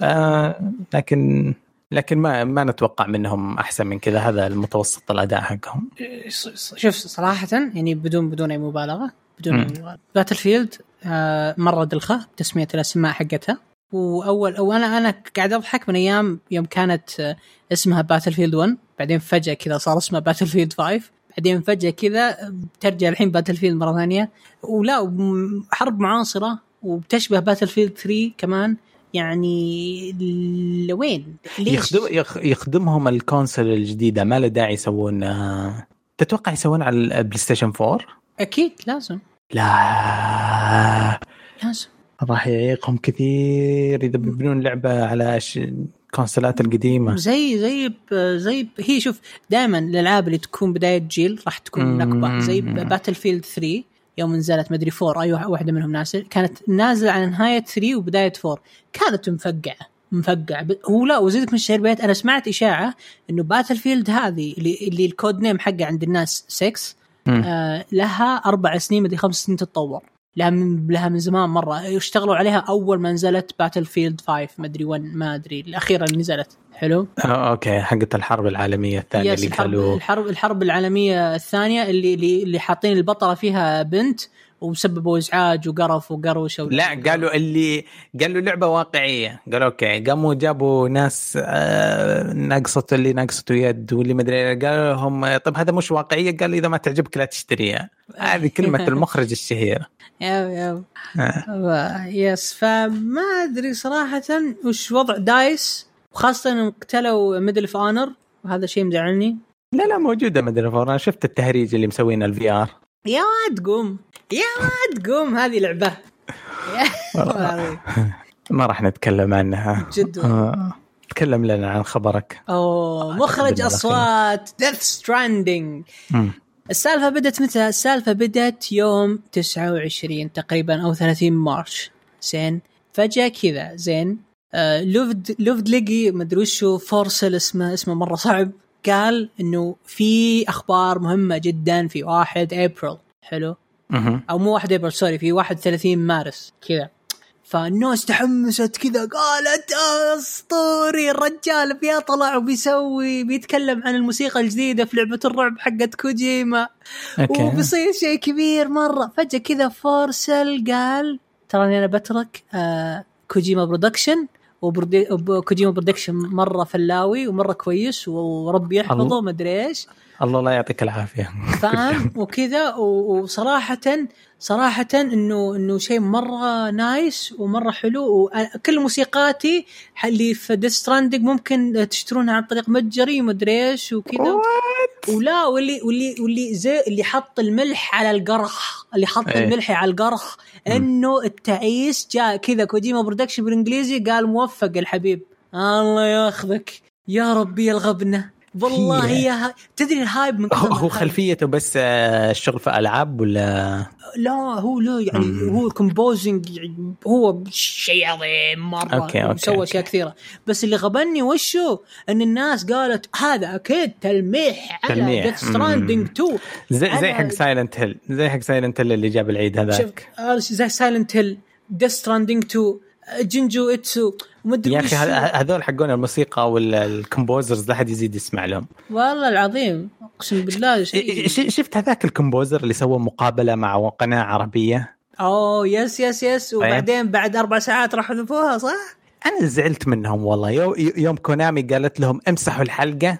آه لكن لكن ما ما نتوقع منهم أحسن من كذا. هذا المتوسط الأداء حقهم. شوف صراحة يعني بدون بدون أي مبالغة بدون أي مم. مبالغة. Battlefield آه مرة دلخة بتسمية الأسماء حقتها. وأول أو أنا أنا قاعد أضحك من أيام يوم كانت آه اسمها Battlefield 1 بعدين فجأة كذا صار اسمها Battlefield 5 بعدين فجأة كذا بترجع الحين Battlefield مرة ثانية. ولا حرب معاصرة وبتشبه Battlefield 3 كمان يعني لوين؟ ليش؟ يخدم يخ- يخدمهم ال console الجديدة ما له داعي يسوون آه تتوقع يسوون على ال PlayStation 4 أكيد لازم. لا. لازم. راح يعيقهم كثير اذا بيبنون لعبة على ش... الكونسولات القديمة. زي زي ب- زي هي شوف دائما الألعاب اللي تكون بداية جيل راح تكون. نكبه زي Battlefield 3 يوم نزلت مدري 4 أي واحدة منهم نازل. كانت نازلة على نهاية 3 وبداية 4 كانت مفقعة. ب- هو لا وزيدك من الشعر بيت. أنا سمعت إشاعة إنه Battlefield هذه اللي, اللي ال code name حقه عند الناس 6 مم. آه لها أربع سنين مدري خمس سنين تتطور. لها من لها من زمان مرة. اشتغلوا عليها أول ما نزلت Battlefield 5 مدري 1 ما أدري. الأخيرة اللي نزلت. حلو؟ آه، okay حقت الحرب العالمية الثانية اللي الحرب قالوا الحرب الحرب العالمية الثانية اللي اللي, اللي حاطين البطلة فيها بنت وسببوا إزعاج وقرف وقروشة و... لا قالوا اللي قالوا لعبة واقعية. قالوا okay قاموا جابوا ناس آه ناقصته اللي ناقصته يد واللي مدري قالوا لهم طيب هذا مش واقعية؟ قال إذا ما تعجبك لا تشتريها. هذه كلمة المخرج الشهيره يا يا آه. yes. فما أدري صراحة وش وضع DICE. وخاصه انهم قتلوا Medal of Honor وهذا شيء مزعلني لا لا موجودة مدري أنا شفت التهريج اللي مسوينه ال VR يا واد قوم يا واد قوم هذه لعبة. ما راح نتكلم عنها جد آه. تكلم لنا عن خبرك أوه مخرج أصوات Death Stranding. السالفة بدت متى؟ السالفة بدت يوم 29 تقريبا أو 30 March زين فجأة كذا زين آه Ludvig Ludvig لقي مدري وشو Forssell اسمه اسمه مرة صعب. قال إنه في أخبار مهمة جدا في 1 ابريل حلو. أو مو 1 ابريل sorry في 31 مارس. كذا. فالناس تحمست كذا قالت أسطوري الرجال بيطلع وبيسوي بيتكلم عن الموسيقى الجديدة في لعبة الرعب حقت كوجيما. okay. وبيصير شيء كبير مرة. فجأة كذا Forssell قال تراني أنا بترك آه Kojima Production و Kojima Production مرة فلاوي ومرة كويس وربي يحفظه الله. مدري إيش. الله لا يعطيك العافية. فاهم؟ وكذا و- وصراحة صراحة انه إنه شيء مرة nice ومرة حلو. وكل موسيقاتي اللي في Death Stranding ممكن تشترونها عن طريق متجري ومدري إيش وكذا. ولا واللي واللي واللي زي اللي حط الملح على القرخ اللي حط إيه. الملح على القرخ إنه التعيس جاء كذا Kojima Production بالإنجليزي قال موفق الحبيب. الله ياخذك. يا ربي الغبنة. والله هي. ها... تدري ال hype من هو هو خلفيته بس آه، الشغل في ألعاب ولا لا هو لا يعني مم. هو composing يعني هو شيء عظيم مرة okay، okay، سوى. أشياء كثيرة بس اللي غبني وشو إن الناس قالت هذا أكيد تلميح على تلميح. Death Stranding مم. 2 زي زي حق Silent Hill زي حق Silent Hill اللي جاب العيد هذاك هذا زي Silent Hill Death Stranding 2 Junji Ito ومدري يا أخي هذول حقون الموسيقى وال composers لا حد يزيد يسمع لهم. والله العظيم. أقسم بالله شيء شفت هذاك ال composer اللي سوى مقابلة مع قناة عربية؟ oh yes yes yes. وبعدين بعد أربع ساعات راح حذفوها صح؟ أنا زعلت منهم والله. يو- يوم Konami قالت لهم امسحوا الحلقة.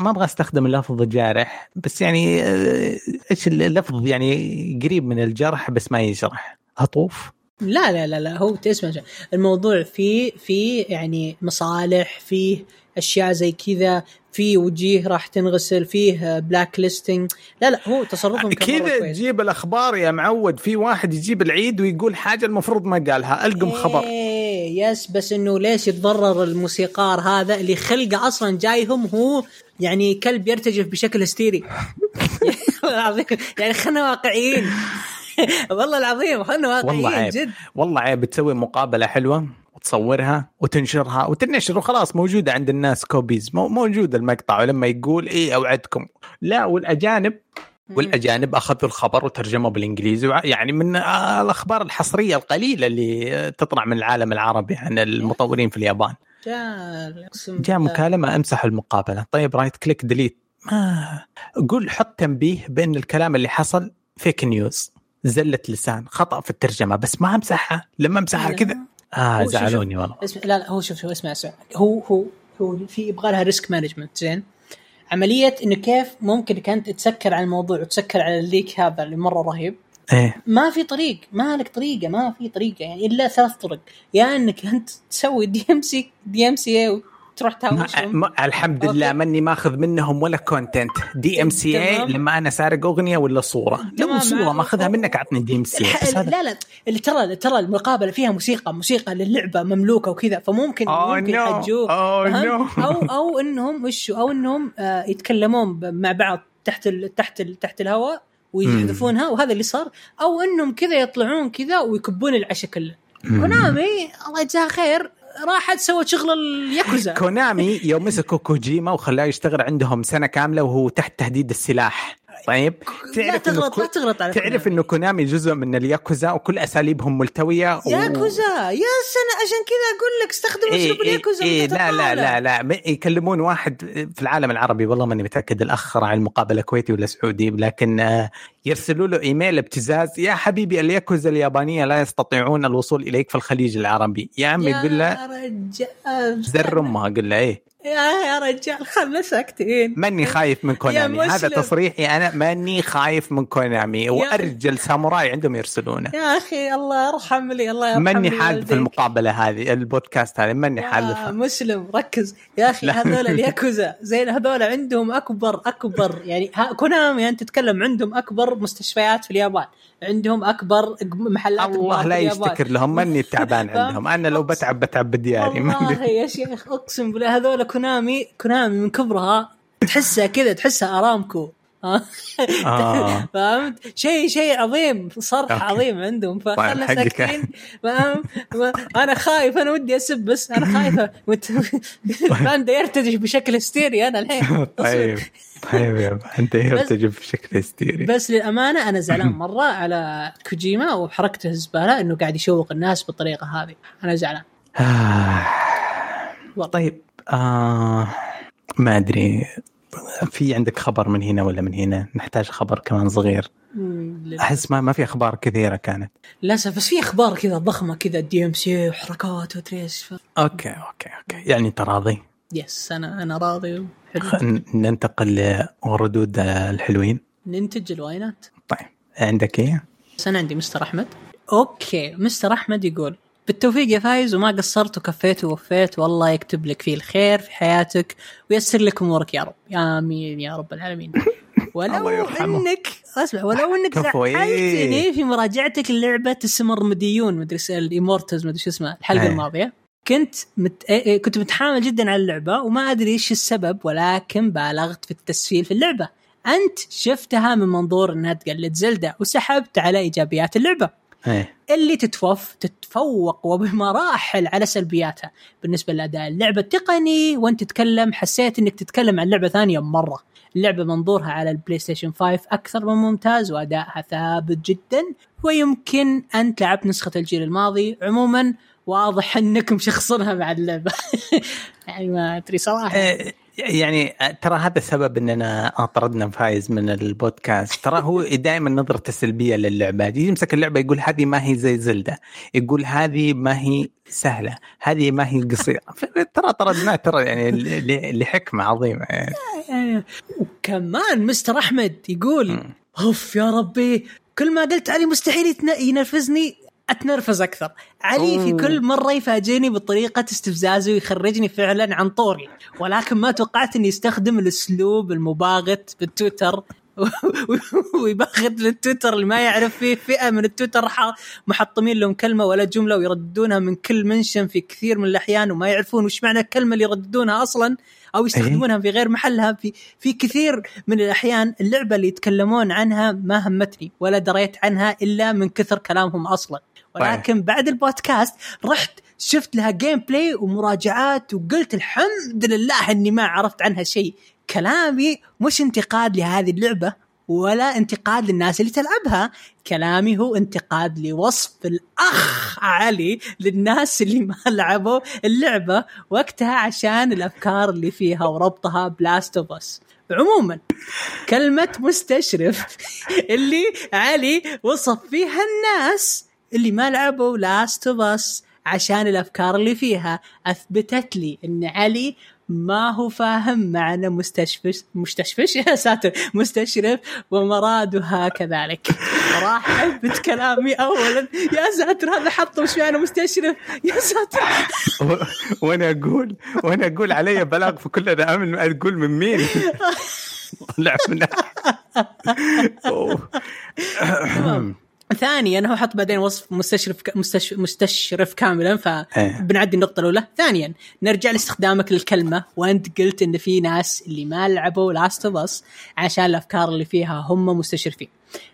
ما أبغى أستخدم اللفظ جارح بس يعني آه، إيش اللفظ يعني قريب من الجرح بس ما يجرح. هطوف لا لا لا لا هو تسمع الموضوع فيه في يعني مصالح فيه أشياء زي كذا في وجيه راح تنغسل فيه blacklisting لا لا هو تصرفهم كذا تجيب الأخبار يا معود في واحد يجيب العيد ويقول حاجة المفروض ما قالها ألقم إيه خبر. yes بس إنه ليش يتضرر الموسيقار هذا اللي خلقه أصلا جايهم هو يعني كلب يرتجف بشكل هستيري؟ يعني خلينا واقعيين. والله العظيم خلينا واقعيين والله عيب. جد. والله عيب تسوي مقابلة حلوة وتصورها وتنشرها وتنشر وخلاص موجودة عند الناس copies. موجود المقطع ولما يقول إيه أوعدكم. لا والاجانب والأجانب أخذوا الخبر وترجموا بالإنجليزي يعني من الأخبار الحصرية القليلة اللي تطلع من العالم العربي عن المطورين في اليابان. جاء جاء مكالمة امسح المقابلة. طيب right click delete ما قول حط تنبيه بأن الكلام اللي حصل fake news زلة لسان خطأ في الترجمة بس ما امسحها. لما امسحها كذا. آه زعلوني والله. اسم لا لا هو شوف شوف اسمع اسمع. هو هو هو في يبغى لها risk management زين. عملية إنه كيف ممكن كانت تسكر على الموضوع وتسكر على ال leak هذا اللي مرة رهيب. إيه. ما في طريق ما لك طريقة ما في طريقة يعني إلا ثلاث طرق. يا يعني إنك أنت تسوي دي ام سي دي ام سي تروح تهاوشهم الحمد لله okay. ماني ماخذ منهم ولا content DMCA لما أنا سارق أغنية ولا صورة. لو صورة ماخذها منك اعطني DMC لا لا. اللي ترى ترى المقابلة فيها موسيقى موسيقى للعبة مملوكة وكذا فممكن oh, ممكن يحجوه oh, no. أو أو إنهم وش أو إنهم آه يتكلمون مع بعض تحت ال تحت ال تحت الهواء ويحذفونها وهذا اللي صار. أو إنهم كذا يطلعون كذا ويكبون العشاء كله. Konami الله يجزاها خير راحت سوت شغل الياكوزا. Konami يوم مسكوا كوجيما وخلاه يشتغل عندهم سنة كاملة وهو تحت تهديد السلاح. طيب. تعرف لا تغلط لا تغلط على تعرف إنه Konami جزء من الياكوزا وكل أساليبهم ملتوية و... ياكوزا. يا سنة عشان كذا أقول لك استخدموا إيه أسلوب الياكوزا إيه لا لا لا لا يكلمون واحد في العالم العربي والله ماني متأكد الاخ راعي المقابلة كويتي ولا سعودي لكن يرسلوا له إيميل ابتزاز يا حبيبي الياكوزا اليابانية لا يستطيعون الوصول إليك في الخليج العربي. يا عمي يقول له رجال. زر أمها قل له إيه. يا رجال خلنا ساكتين. ماني خايف من كونامي. هذا تصريحي أنا ماني خايف من كونامي. وأرجل ساموراي عندهم يرسلونه. يا أخي الله يرحم لي الله يرحم ماني حالف في المقابله هذه البودكاست هذه ماني حالف مسلم ركز. يا أخي هذول الياكوزا زين هذول عندهم أكبر أكبر يعني كونامي أنت تتكلم عندهم أكبر مستشفيات في اليابان. عندهم أكبر محلات الله لا يشتكر لهم ماني تعبان عندهم. أنا لو بتعب بتعب بدياري والله يا شيخ أقسم بالله هذول كونامي كونامي من كبرها تحسها كذا تحسها أرامكو. آه. فهمت؟ شيء شيء عظيم صرح عظيم عندهم. فخلنا طيب ساكتين. فاهم أنا خايف أنا ودي أسب بس أنا خايفه باندا يرتجف بشكل هستيري أنا الحين. طيب طيب يا أنت يرتجف بشكل هستيري. بس للأمانة أنا زعلان مرة على كوجيما وحركته الزبالة إنه قاعد يشوق الناس بالطريقة هذه. أنا زعلان. طيب آه. ما أدري. في عندك خبر من هنا ولا من هنا؟ نحتاج خبر كمان صغير. أحس ما ما في أخبار كثيرة كانت. للأسف بس في أخبار كذا ضخمة كذا DMC وحركات و trash إيش. okay okay okay. يعني أنت راضي؟ yes أنا أنا راضي ننتقل لردود الحلوين. ننتج الواينات. طيب عندك إيه؟ بس أنا عندي مستر أحمد. okay مستر أحمد يقول بالتوفيق يا فايز وما قصرت وكفيت ووفيت. والله يكتب لك فيه الخير في حياتك ويسر لك أمورك يا رب. آمين يا رب العالمين. ولو انك اسمع ولو إنك زعلتني في مراجعتك للعبة السمر مديون مدري ال Immortals مدري شو اسمها الحلقة الماضية. كنت مت... إيه، إيه، كنت متحامل جدا على اللعبة وما أدري إيش السبب ولكن بالغت في التسفيل في اللعبة. أنت شفتها من منظور إنها تقلد Zelda وسحبت على إيجابيات اللعبة. أيه. اللي تتوف تتفوق وبمراحل على سلبياتها. بالنسبة لأداء اللعبة التقني وأنت تتكلم حسيت إنك تتكلم عن لعبة ثانية مرة. اللعبة منظورها على ال PlayStation 5 أكثر من ممتاز وادائها ثابت جدا. ويمكن انت لعبت نسخة الجيل الماضي. عموما واضح انك مشخصنها مع اللعبة. يعني ما أدري صراحة. إيه، يعني ترى هذا السبب إننا طردنا فايز من البودكاست. ترى هو دائما نظرته سلبيه للعبة. يمسك اللعبة يقول هذه ما هي زي زلدة. يقول هذه ما هي سهلة. هذه ما هي قصيرة. ترى طردناه ترى يعني لحكمة عظيمة يعني. وكمان مستر أحمد يقول أوف يا ربي. كل ما قلت علي مستحيل ينرفزني. أتنرفز أكثر. علي في كل مرة يفاجئني بطريقة استفزازه ويخرجني فعلا عن طوري. ولكن ما توقعت إني يستخدم الأسلوب المباغت بالتويتر. ويبغض للتويتر اللي ما يعرف فيه فئة من التويتر محطمين لهم كلمة ولا جملة ويرددونها من كل منشن في كثير من الأحيان وما يعرفون وش معنى الكلمة اللي يرددونها أصلا أو يستخدمونها في غير محلها. في في كثير من الأحيان اللعبة اللي يتكلمون عنها ما همتني ولا دريت عنها إلا من كثر كلامهم أصلا. ولكن بعد البودكاست رحت شفت لها gameplay ومراجعات وقلت الحمد لله إني ما عرفت عنها شيء. كلامي مش انتقاد لهذه اللعبة ولا انتقاد للناس اللي تلعبها. كلامي هو انتقاد لوصف الأخ علي للناس اللي ما لعبوا اللعبة وقتها عشان الأفكار اللي فيها وربطها ب Last of Us عموما كلمة مستشرف اللي علي وصف فيها الناس اللي ما لعبوا Last of Us عشان الأفكار اللي فيها. أثبتت لي إن علي ما هو فاهم معنى مستشفش مستشفش؟ يا ساتر. مستشرف ومرادها كذلك راح أثبت كلامي اولا. يا ساتر هذا حطه وش معنى مستشرف؟ يا ساتر. وأنا أقول وأنا أقول علي بلاغ في كل أنا آمن. أقول من مين؟ طلع من ثانيا هو حط بعدين وصف مستشرف مستشرف, مستشرف كاملا فبنعدي النقطة الأولى. ثانيا نرجع لاستخدامك للكلمة. وأنت قلت إن في ناس اللي ما لعبوا Last of Us عشان الأفكار اللي فيها هم مستشرفين.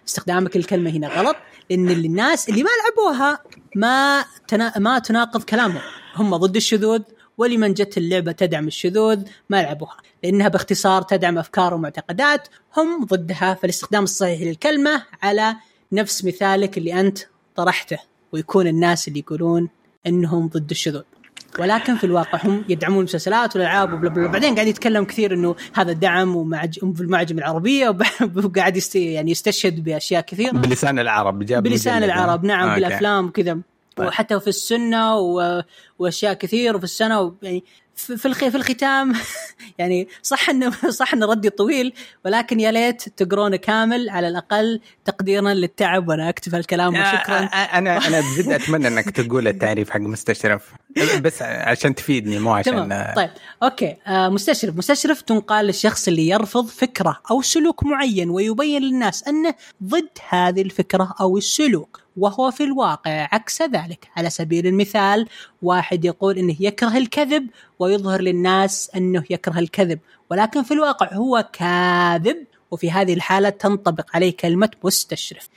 استخدامك للكلمة هنا غلط لأن الناس اللي ما لعبوها ما تنا... ما تناقض كلامهم. هم ضد الشذوذ ولمن جت اللعبة تدعم الشذوذ ما لعبوها. لأنها باختصار تدعم أفكار ومعتقدات هم ضدها. فالاستخدام الصحيح للكلمة على نفس مثالك اللي أنت طرحته ويكون الناس اللي يقولون إنهم ضد الشذوذ. ولكن في الواقع هم يدعمون المسلسلات والألعاب وبعدين قاعد يتكلم كثير إنه هذا دعم ومعج... في المعجم العربية وقاعد يست... يعني يستشهد بأشياء كثيرة. بلسان العرب جاب بلسان العرب نعم آه بالأفلام وكذا. طيب. وحتى في السنة و... وأشياء كثير وفي السنة و... يعني في في الختام يعني صح انه صح انه ردي طويل ولكن يا ليت تقرونه كامل على الأقل تقديرا للتعب وأنا أكتب الكلام وشكرا. أنا أنا بجد أتمنى إنك تقول التعريف حق مستشرف. بس عشان تفيدني مو عشان تمام. طيب okay. آه مستشرف. مستشرف تنقال للشخص اللي يرفض فكرة أو سلوك معين ويبين للناس أنه ضد هذه الفكرة أو السلوك وهو في الواقع عكس ذلك. على سبيل المثال واحد يقول إنه يكره الكذب ويظهر للناس أنه يكره الكذب ولكن في الواقع هو كاذب وفي هذه الحالة تنطبق عليه كلمة مستشرف.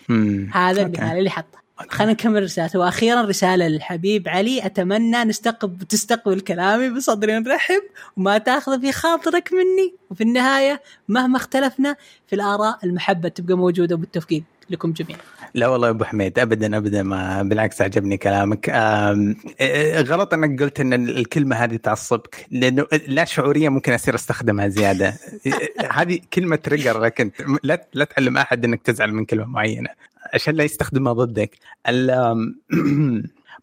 هذا المثال اللي حطه. خلينا نكمل رسالته. وأخيرا رسالة للحبيب علي. أتمنى نستقبل تستقبل كلامي بصدر رحب وما تأخذ في خاطرك مني. وفي النهاية مهما اختلفنا في الآراء المحبة تبقى موجودة بالتوفيق لكم جميعا. لا والله يا أبو حميد ابدا ابدا ما بالعكس عجبني كلامك. غلط أنك قلت إن الكلمة هذه تعصبك لأنه لا شعورية ممكن أصير أستخدمها زيادة. هذه كلمة تريجر لك أنت. لا لا تعلم أحد إنك تزعل من كلمة معينة. عشان لا يستخدمها ضدك.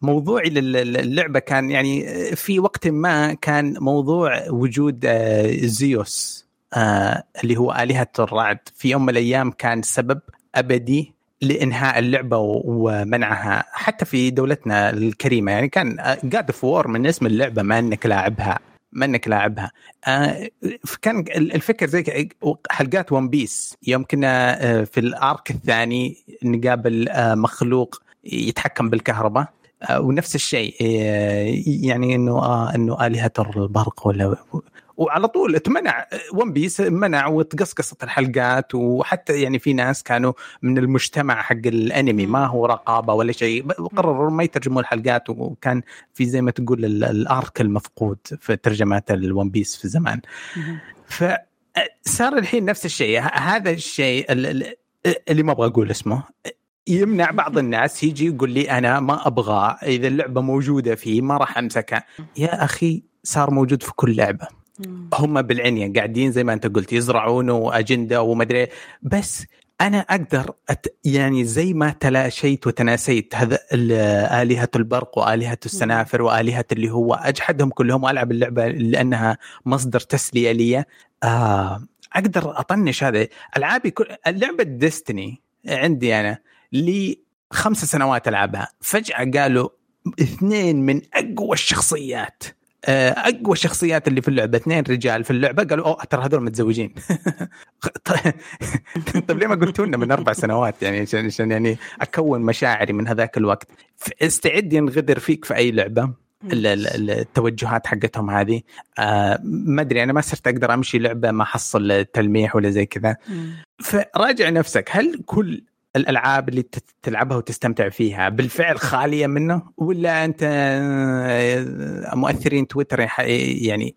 موضوعي للعبة كان يعني في وقت ما كان موضوع وجود زيوس اللي هو آلهة الرعد. في يوم من الأيام كان سبب أبدي لإنهاء اللعبة ومنعها حتى في دولتنا الكريمة. يعني كان God of War من اسم اللعبة ما إنك لاعبها. ما إنك لاعبها. آه كان الفكر زي حلقات One Piece يوم كنا آه، في ال arc الثاني نقابل آه مخلوق يتحكم بالكهرباء آه ونفس الشيء يعني إنه إنه آلهة البرق ولا وعلى طول اتمنع One Piece منع وتقصقصت الحلقات وحتى يعني في ناس كانوا من المجتمع حق الأنمي ما هو رقابة ولا شيء قرروا ما يترجموا الحلقات وكان في زي ما تقول ال arc المفقود في ترجمات ال One Piece في زمان. فصار الحين نفس الشيء هذا الشيء اللي ما أبغى أقول اسمه يمنع بعض الناس يجي يقول لي أنا ما أبغى إذا اللعبة موجودة فيه ما راح أمسكها. يا أخي صار موجود في كل لعبة. هم بالعنيه قاعدين زي ما انت قلت يزرعون وأجندة ومدري بس أنا أقدر أت يعني زي ما تلاشيت وتناسيت هذا آلهة البرق وآلهة السنافر وآلهة اللي هو أجحدهم كلهم وألعب اللعبة لأنها مصدر تسلية لي. آه أقدر أطنش هذا ألعابي كل لعبة ديستني عندي أنا لي خمس سنوات ألعبها. فجأة قالوا اثنين من أقوى الشخصيات. أقوى الشخصيات اللي في اللعبة اثنين رجال في اللعبة قالوا أوه ترى هذول متزوجين. طيب ليه ما قلتوا لنا من أربع سنوات؟ يعني عشان عشان يعني أكون مشاعري من هذاك الوقت. استعد ينغدر فيك في أي لعبة. التوجهات حقتهم هذه. آه ما أدري أنا ما صرت أقدر أمشي لعبة ما احصل تلميح ولا زي كذا. فراجع نفسك هل كل الألعاب اللي تلعبها وتستمتع فيها بالفعل خالية منه؟ ولا أنت آه، مؤثرين تويتر يعني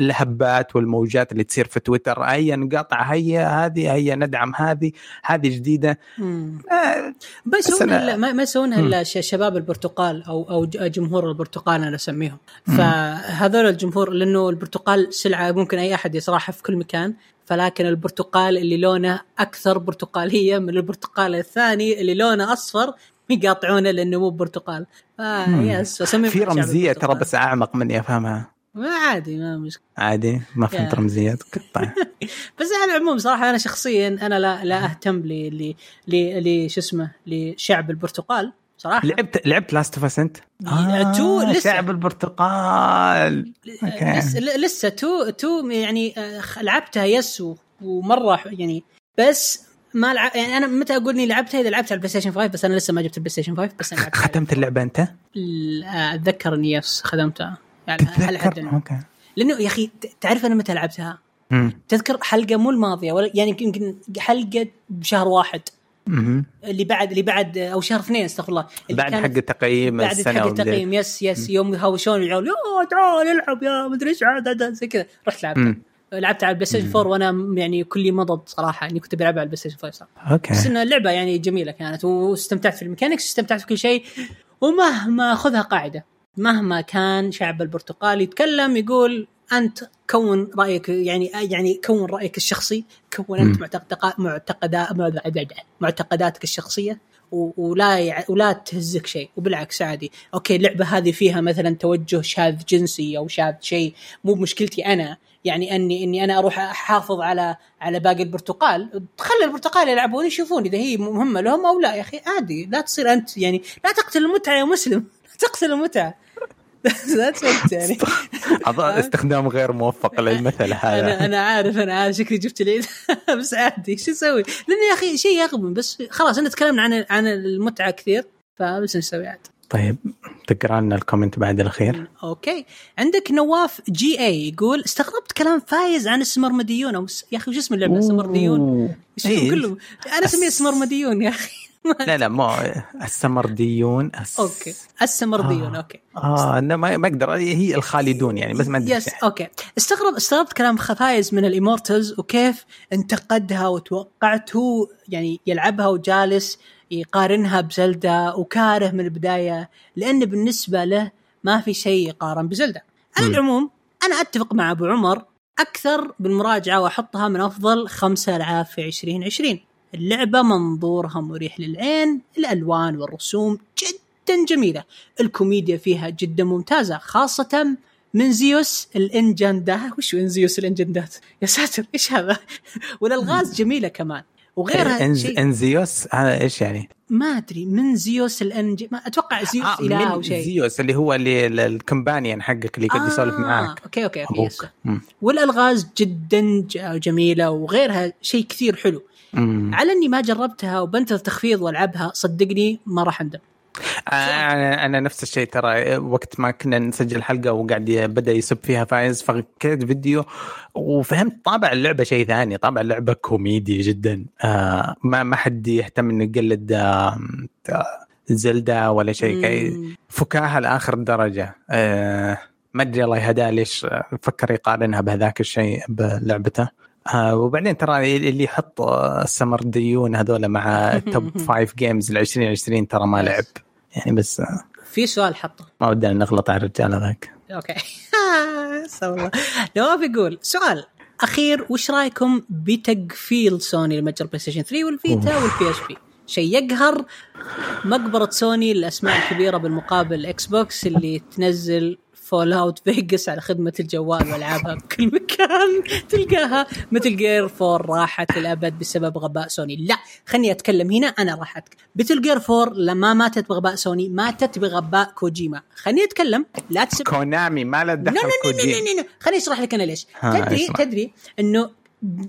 الهبات والموجات اللي تصير في تويتر؟ هيا نقاطع هيا هذه هيا ندعم هذه هذه جديدة. آه ما يسوونها ما يسوونها إلا شباب البرتقال أو أو جمهور البرتقال أنا أسميهم. فهذول الجمهور لأنه البرتقال سلعة ممكن أي أحد يصراحها في كل مكان. فلكن البرتقال اللي لونه أكثر برتقالية من البرتقال الثاني اللي لونه أصفر يقاطعونه لأنه مو برتقال. آه يس في رمزية ترى بس أعمق مني افهمها ما عادي ما مشكلة. عادي ما فهمت رمزيات طيب بس على العموم صراحة أنا شخصيا أنا لا لا أهتم ل ل شو اسمه لشعب البرتقال. صراحة. لعبت لعبت Last of Us أنت؟ آه two لسه. شعب البرتقال. لسه لسه. two two يعني آه، لعبتها yes ومرة يعني بس ما لعب يعني أنا متى أقول إني لعبتها؟ إذا لعبت على ال PlayStation 5 بس أنا لسه ما جبت ال PlayStation 5 بس أنا ختمت اللعبة أنت؟ أتذكر إني yes ختمتها. يعني حد okay. لأنه يا أخي تعرف أنا متى لعبتها؟ مم. تذكر حلقة مو الماضية ولا يعني يمكن حلقة بشهر واحد. اللي بعد اللي بعد أو شهر اثنين استغفر الله. اللي بعد حق التقييم بعد حق التقييم yes yes. يوم يهاوشون العيال يا تعال العب يا مدري إيش زي كذا. رحت لعبت لعبت على ال PlayStation 4 وأنا يعني كلي مضض صراحة. اني كنت بلعبها على ال PlayStation 5 صراحة. okay. بس انها اللعبه يعني جميلة كانت واستمتعت في ال mechanics استمتعت في كل شيء. ومهما خذها قاعدة مهما كان شعب البرتقال يتكلم يقول أنت كون رأيك يعني يعني كون رأيك الشخصي كون انت معتقدات معتقدات معتقداتك الشخصية ولا ولا تهزك شيء. وبالعكس عادي. okay اللعبة هذه فيها مثلا توجه شاذ جنسي أو شاذ شيء. مو بمشكلتي أنا. يعني أني أني أنا أروح أحافظ على على باقي البرتقال. خلي البرتقال يلعبون يشوفون إذا هي مهمة لهم أو لا. يا أخي عادي. لا تصير أنت يعني لا تقتل المتعة يا مسلم. لا تقتل المتعة. that's يعني استخدام غير موفق للمثل هذا. أنا أنا عارف أنا عارف. شكلي جبت العيد بس عادي. شو أسوي؟ لأن يا أخي شيء يغبن. بس خلاص انا تكلمنا عن عن المتعة كثير فبس نسوي عاد. طيب تقرأ لنا ال comment بعد الأخير. okay. عندك نواف جي اي يقول استغربت كلام فايز عن السمرمديون أو يا أخي وش اسم اللعبة؟ سمرمديون إيه. كله أنا اسميه سمرمديون يا أخي. لا لا مو السمرديون أس... okay. السمرديون آه. okay. آه أنا ما أقدر. هي الخالدون يعني بس ما أدري yes okay. استغرب استغربت كلام فايز من ال Immortals وكيف انتقدها وتوقعت هو يعني يلعبها وجالس يقارنها ب Zelda وكاره من البداية لأن بالنسبة له ما في شيء يقارن ب Zelda على العموم أنا أتفق مع أبو عمر أكثر بالمراجعة وأحطها من أفضل خمسة العاب في 2020 اللعبة منظورها مريح للعين الألوان والرسوم جدا جميلة. الكوميديا فيها جدا ممتازة خاصة من زيوس الإنجندات. وش من زيوس الإنجندات؟ يا ساتر إيش هذا؟ والألغاز جميلة كمان. وغيرها انز... شيء انزيوس هذا إيش يعني؟ ما أدري من زيوس الانج ما أتوقع زيوس آه إله أو شيء. زيوس اللي هو اللي الكمبانيان حقك اللي يقعد يسولف آه معاك. أوكي أوكي أوكي والألغاز جدا جميلة وغيرها شيء كثير حلو. مم. على إني ما جربتها وبنتظر تخفيض والعبها صدقني ما راح أندم. أنا أنا نفس الشيء ترى وقت ما كنا نسجل حلقة وقاعد بدأ يسب فيها فايز فكرت فيديو وفهمت طابع اللعبة شيء ثاني طابع اللعبة كوميدي جدا. آه ما ما حد يهتم إنه يقلد آه زلدا ولا شيء فكاهة لآخر درجة. آه ما أدري الله يهداه ليش فكر يقارنها بهذاك الشيء بلعبته. آه وبعدين ترى اللي يحط السمر ديون هذول مع ال top five games ل 2020 ترى ما لعب. يعني بس آه. في سؤال حطه. ما ودنا نغلط على الرجال هذاك. okay. نواف يقول سؤال أخير وش رأيكم بتقفيل سوني لمتجر PlayStation 3 وال Vita وال PSP شيء يقهر مقبرة سوني الاسماء الكبيرة بالمقابل إكس بوكس اللي تنزل Fallout Vegas على خدمة الجوال وألعابها بكل مكان. تلقاها Metal Gear 4 راحت للأبد بسبب غباء سوني. لا خليني أتكلم هنا أنا راح اتكلم ب Metal Gear 4 لما ماتت بغباء سوني ماتت بغباء كوجيما. خليني أتكلم لا تسب كونامي ما له لا دخل كوجيما. خليني أشرح لك أنا ليش. تدري. تدري إنه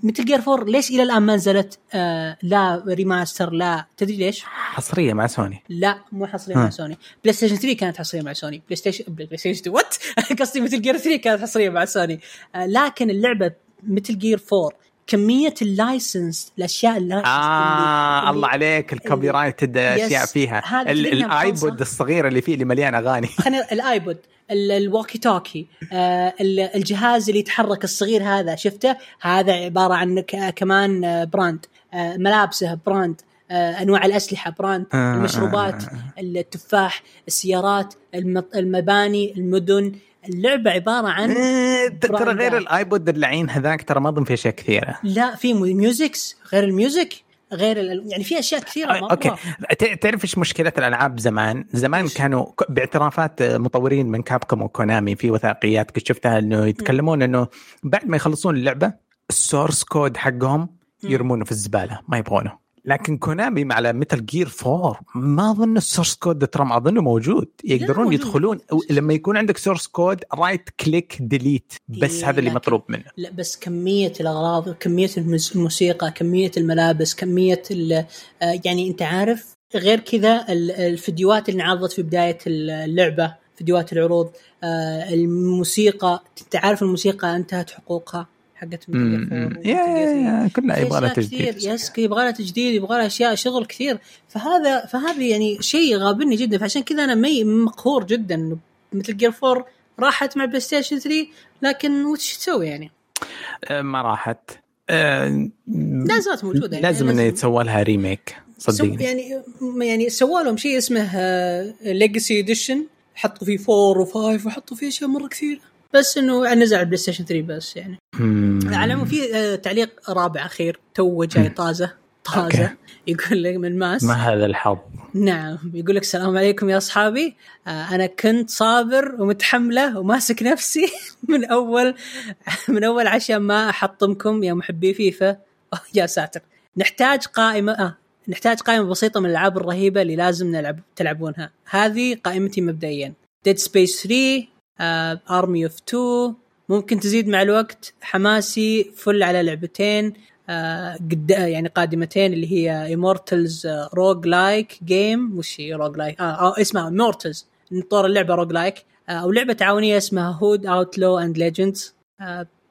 Metal Gear 4 ليش إلى الآن ما نزلت آه لا remaster لا تدري ليش؟ حصرية مع سوني لا مو حصرية ها. مع سوني بلاي ستيشن 3 كانت حصرية مع سوني بلاي ستيشن بلاي ستيشن 2 what قصدي Metal Gear 3 كانت حصرية مع سوني آه لكن اللعبة Metal Gear 4 كمية ال license الاشياء ال license آه اللي- الله عليك ال copyright اشياء فيها. الآيبود؟ الصغير اللي فيه اللي مليان أغاني. خلينا الآيبود ال- ال walkie talkie آه ال- الجهاز اللي يتحرك الصغير هذا شفته؟ هذا عبارة عن كمان آه، brand آه ملابسه brand آه أنواع الأسلحة brand آه، المشروبات آه، التفاح السيارات الم- المباني المدن اللعبة عبارة عن إيه، ترى. غير الآيبود اللعين هذاك ترى ما أظن في أشياء كثيرة لا في musics غير ال music غير ال- يعني في أشياء كثيرة آه، مرة. okay تعرف إيش مشكلة الألعاب زمان؟ زمان إيش؟ كانوا باعترافات مطورين من كابكوم وكونامي في وثائقيات كنت شفتها إنه يتكلمون إنه بعد ما يخلصون اللعبة ال source code حقهم يرمونه في الزبالة ما يبغونه لكن كونامي مع Metal Gear 4 ما أظن ال source code ترى ما أظنه موجود. يقدرون موجود. يدخلون لما يكون عندك source code right click delete بس هذا اللي مطلوب منه. لا بس كمية الأغراض كمية الموس- الموسيقى كمية الملابس كمية ال- آه، يعني أنت عارف غير كذا ال- الفيديوهات اللي انعرضت في بداية اللعبة فيديوهات العروض آه، الموسيقى أنت عارف الموسيقى انتهت حقوقها. حقت Metal Gear مم. 4 و Metal يا Gear 3. يا كلها يبغى لها تجديد. يبغى لها تجديد يبغى لها أشياء شغل كثير. فهذا فهذا يعني شيء غابني جدا. فعشان كذا أنا مي مقهور جدا. Metal Gear 4 راحت مع بلاي ستيشن 3 لكن وش تسوي يعني؟ آه، ما راحت. آه، لا زالت موجودة يعني لازم إنه يتسوى لها remake صدقني يعني يعني سووا لهم شيء اسمه Legacy Edition حطوا فيه 4 و5 وحطوا فيه أشياء مرة كثير. بس إنه نزل على البلاي ستيشن 3 بس يعني. على العموم في آه، تعليق رابع أخير تو جاي طازه طازة okay. يقول لك من ماس. ما هذا الحظ. نعم يقول لك السلام عليكم يا أصحابي. آه أنا كنت صابر ومتحملة وماسك نفسي من أول من أول عشان ما أحطمكم يا محبي فيفا. يا ساتر. نحتاج قائمة آه نحتاج قائمة بسيطة من الألعاب الرهيبة اللي لازم نلعب تلعبونها. هذه قائمتي مبدئيا. Dead Space 3 Army of 2 ممكن تزيد مع الوقت. حماسي full على لعبتين. آه قد يعني قادمتين اللي هي Immortals roguelike game وش هي roguelike آه, آه اسمها Immortals طور اللعبة roguelike آه أو لعبة تعاونية اسمها Hood Outlaws and Legends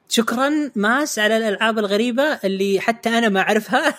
شكرا ماس على الألعاب الغريبة اللي حتى أنا ما أعرفها.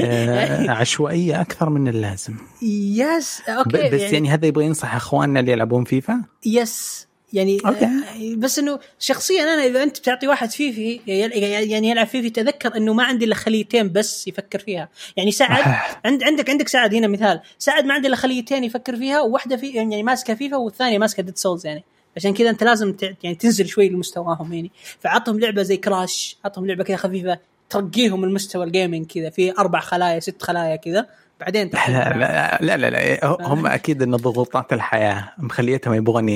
آه، عشوائية أكثر من اللازم. yes okay بس يعني, هذا يبغى ينصح أخواننا اللي يلعبون فيفا؟ yes يعني okay. آه، بس إنه شخصيا أنا إذا أنت بتعطي واحد فيفي يل- يعني يلعب فيفي تذكر إنه ما عندي إلا خليتين بس يفكر فيها. يعني سعد عند عندك عندك سعد هنا مثال. سعد ما عنده إلا خليتين يفكر فيها وواحدة في يعني ماسكة فيفا والثانية ماسكة Demon's Souls يعني. عشان كذا أنت لازم ت- يعني تنزل شوي لمستواهم يعني. فعطهم لعبة زي كراش عطهم لعبة كذا خفيفة ترقيهم المستوى الجيمنج كذا في أربع خلايا ست خلايا كذا. بعدين لا لا لا لا, لا. هم أكيد إن ضغوطات الحياة مخليتهم يبغون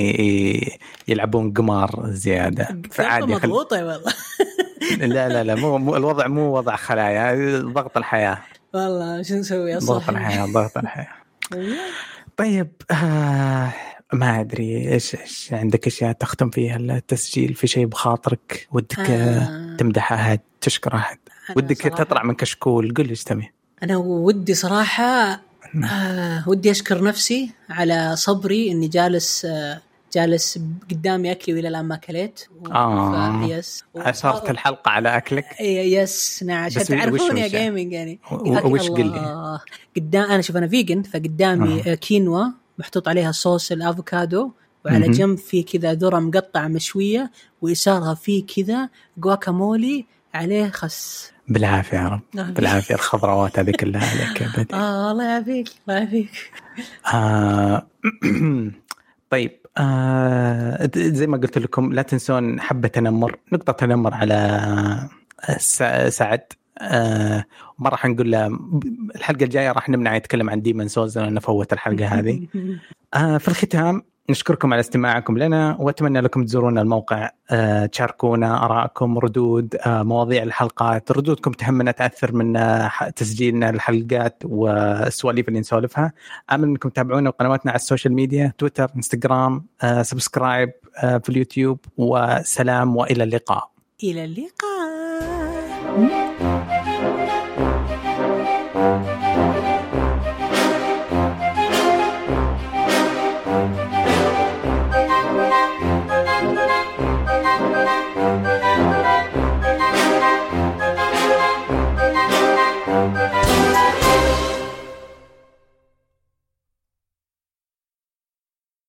يلعبون قمار زيادة. فعادي. مضغوطة والله. لا لا لا مو, مو الوضع مو وضع خلايا ضغط الحياة. والله شو نسوي؟ يا ضغط الحياة ضغط الحياة. طيب آه ما أدري إيش إيش عندك أشياء تختم فيها؟ التسجيل في شيء بخاطرك ودك آه. تمدح احد تشكر احد ودك صراحة- تطلع من كشكول؟ قل إيش تبي. أنا ودي صراحة آه ودي أشكر نفسي على صبري إني جالس آه جالس قدامي أكلي وإلى الآن ما اكلت و- آه. ف- yes اثرت الحلقة على أكلك إيه، yes نعم عشان بس وش- تعرفون يا gaming يعني وش قل لي؟ قدام أنا شوف أنا فيجن فقدامي آه. كينوا محطوط عليها صوص الأفوكادو وعلى. جنب في كذا ذرة مقطعة مشوية ويسارها في كذا جواكامولي عليه خس بالعافية يا رب. بالعافية الخضروات هذه كلها عليك آه الله يعافيك الله يعافيك. آه طيب آه زي ما قلت لكم لا تنسون حبة تنمر نقطة تنمر على سعد. آه ما راح نقول له الحلقة الجاية راح نمنع يتكلم عن Demon's Souls لأنه فوت الحلقة هذه. آه في الختام نشكركم على استماعكم لنا وأتمنى لكم تزورون الموقع آه، تشاركونا ارائكم ردود آه، مواضيع الحلقات. ردودكم تهمنا تأثر من آه، تسجيلنا الحلقات والسواليف اللي نسولفها. آمل أنكم تتابعونا قنواتنا على السوشيال ميديا تويتر إنستغرام subscribe في اليوتيوب وسلام وإلى اللقاء. إلى اللقاء.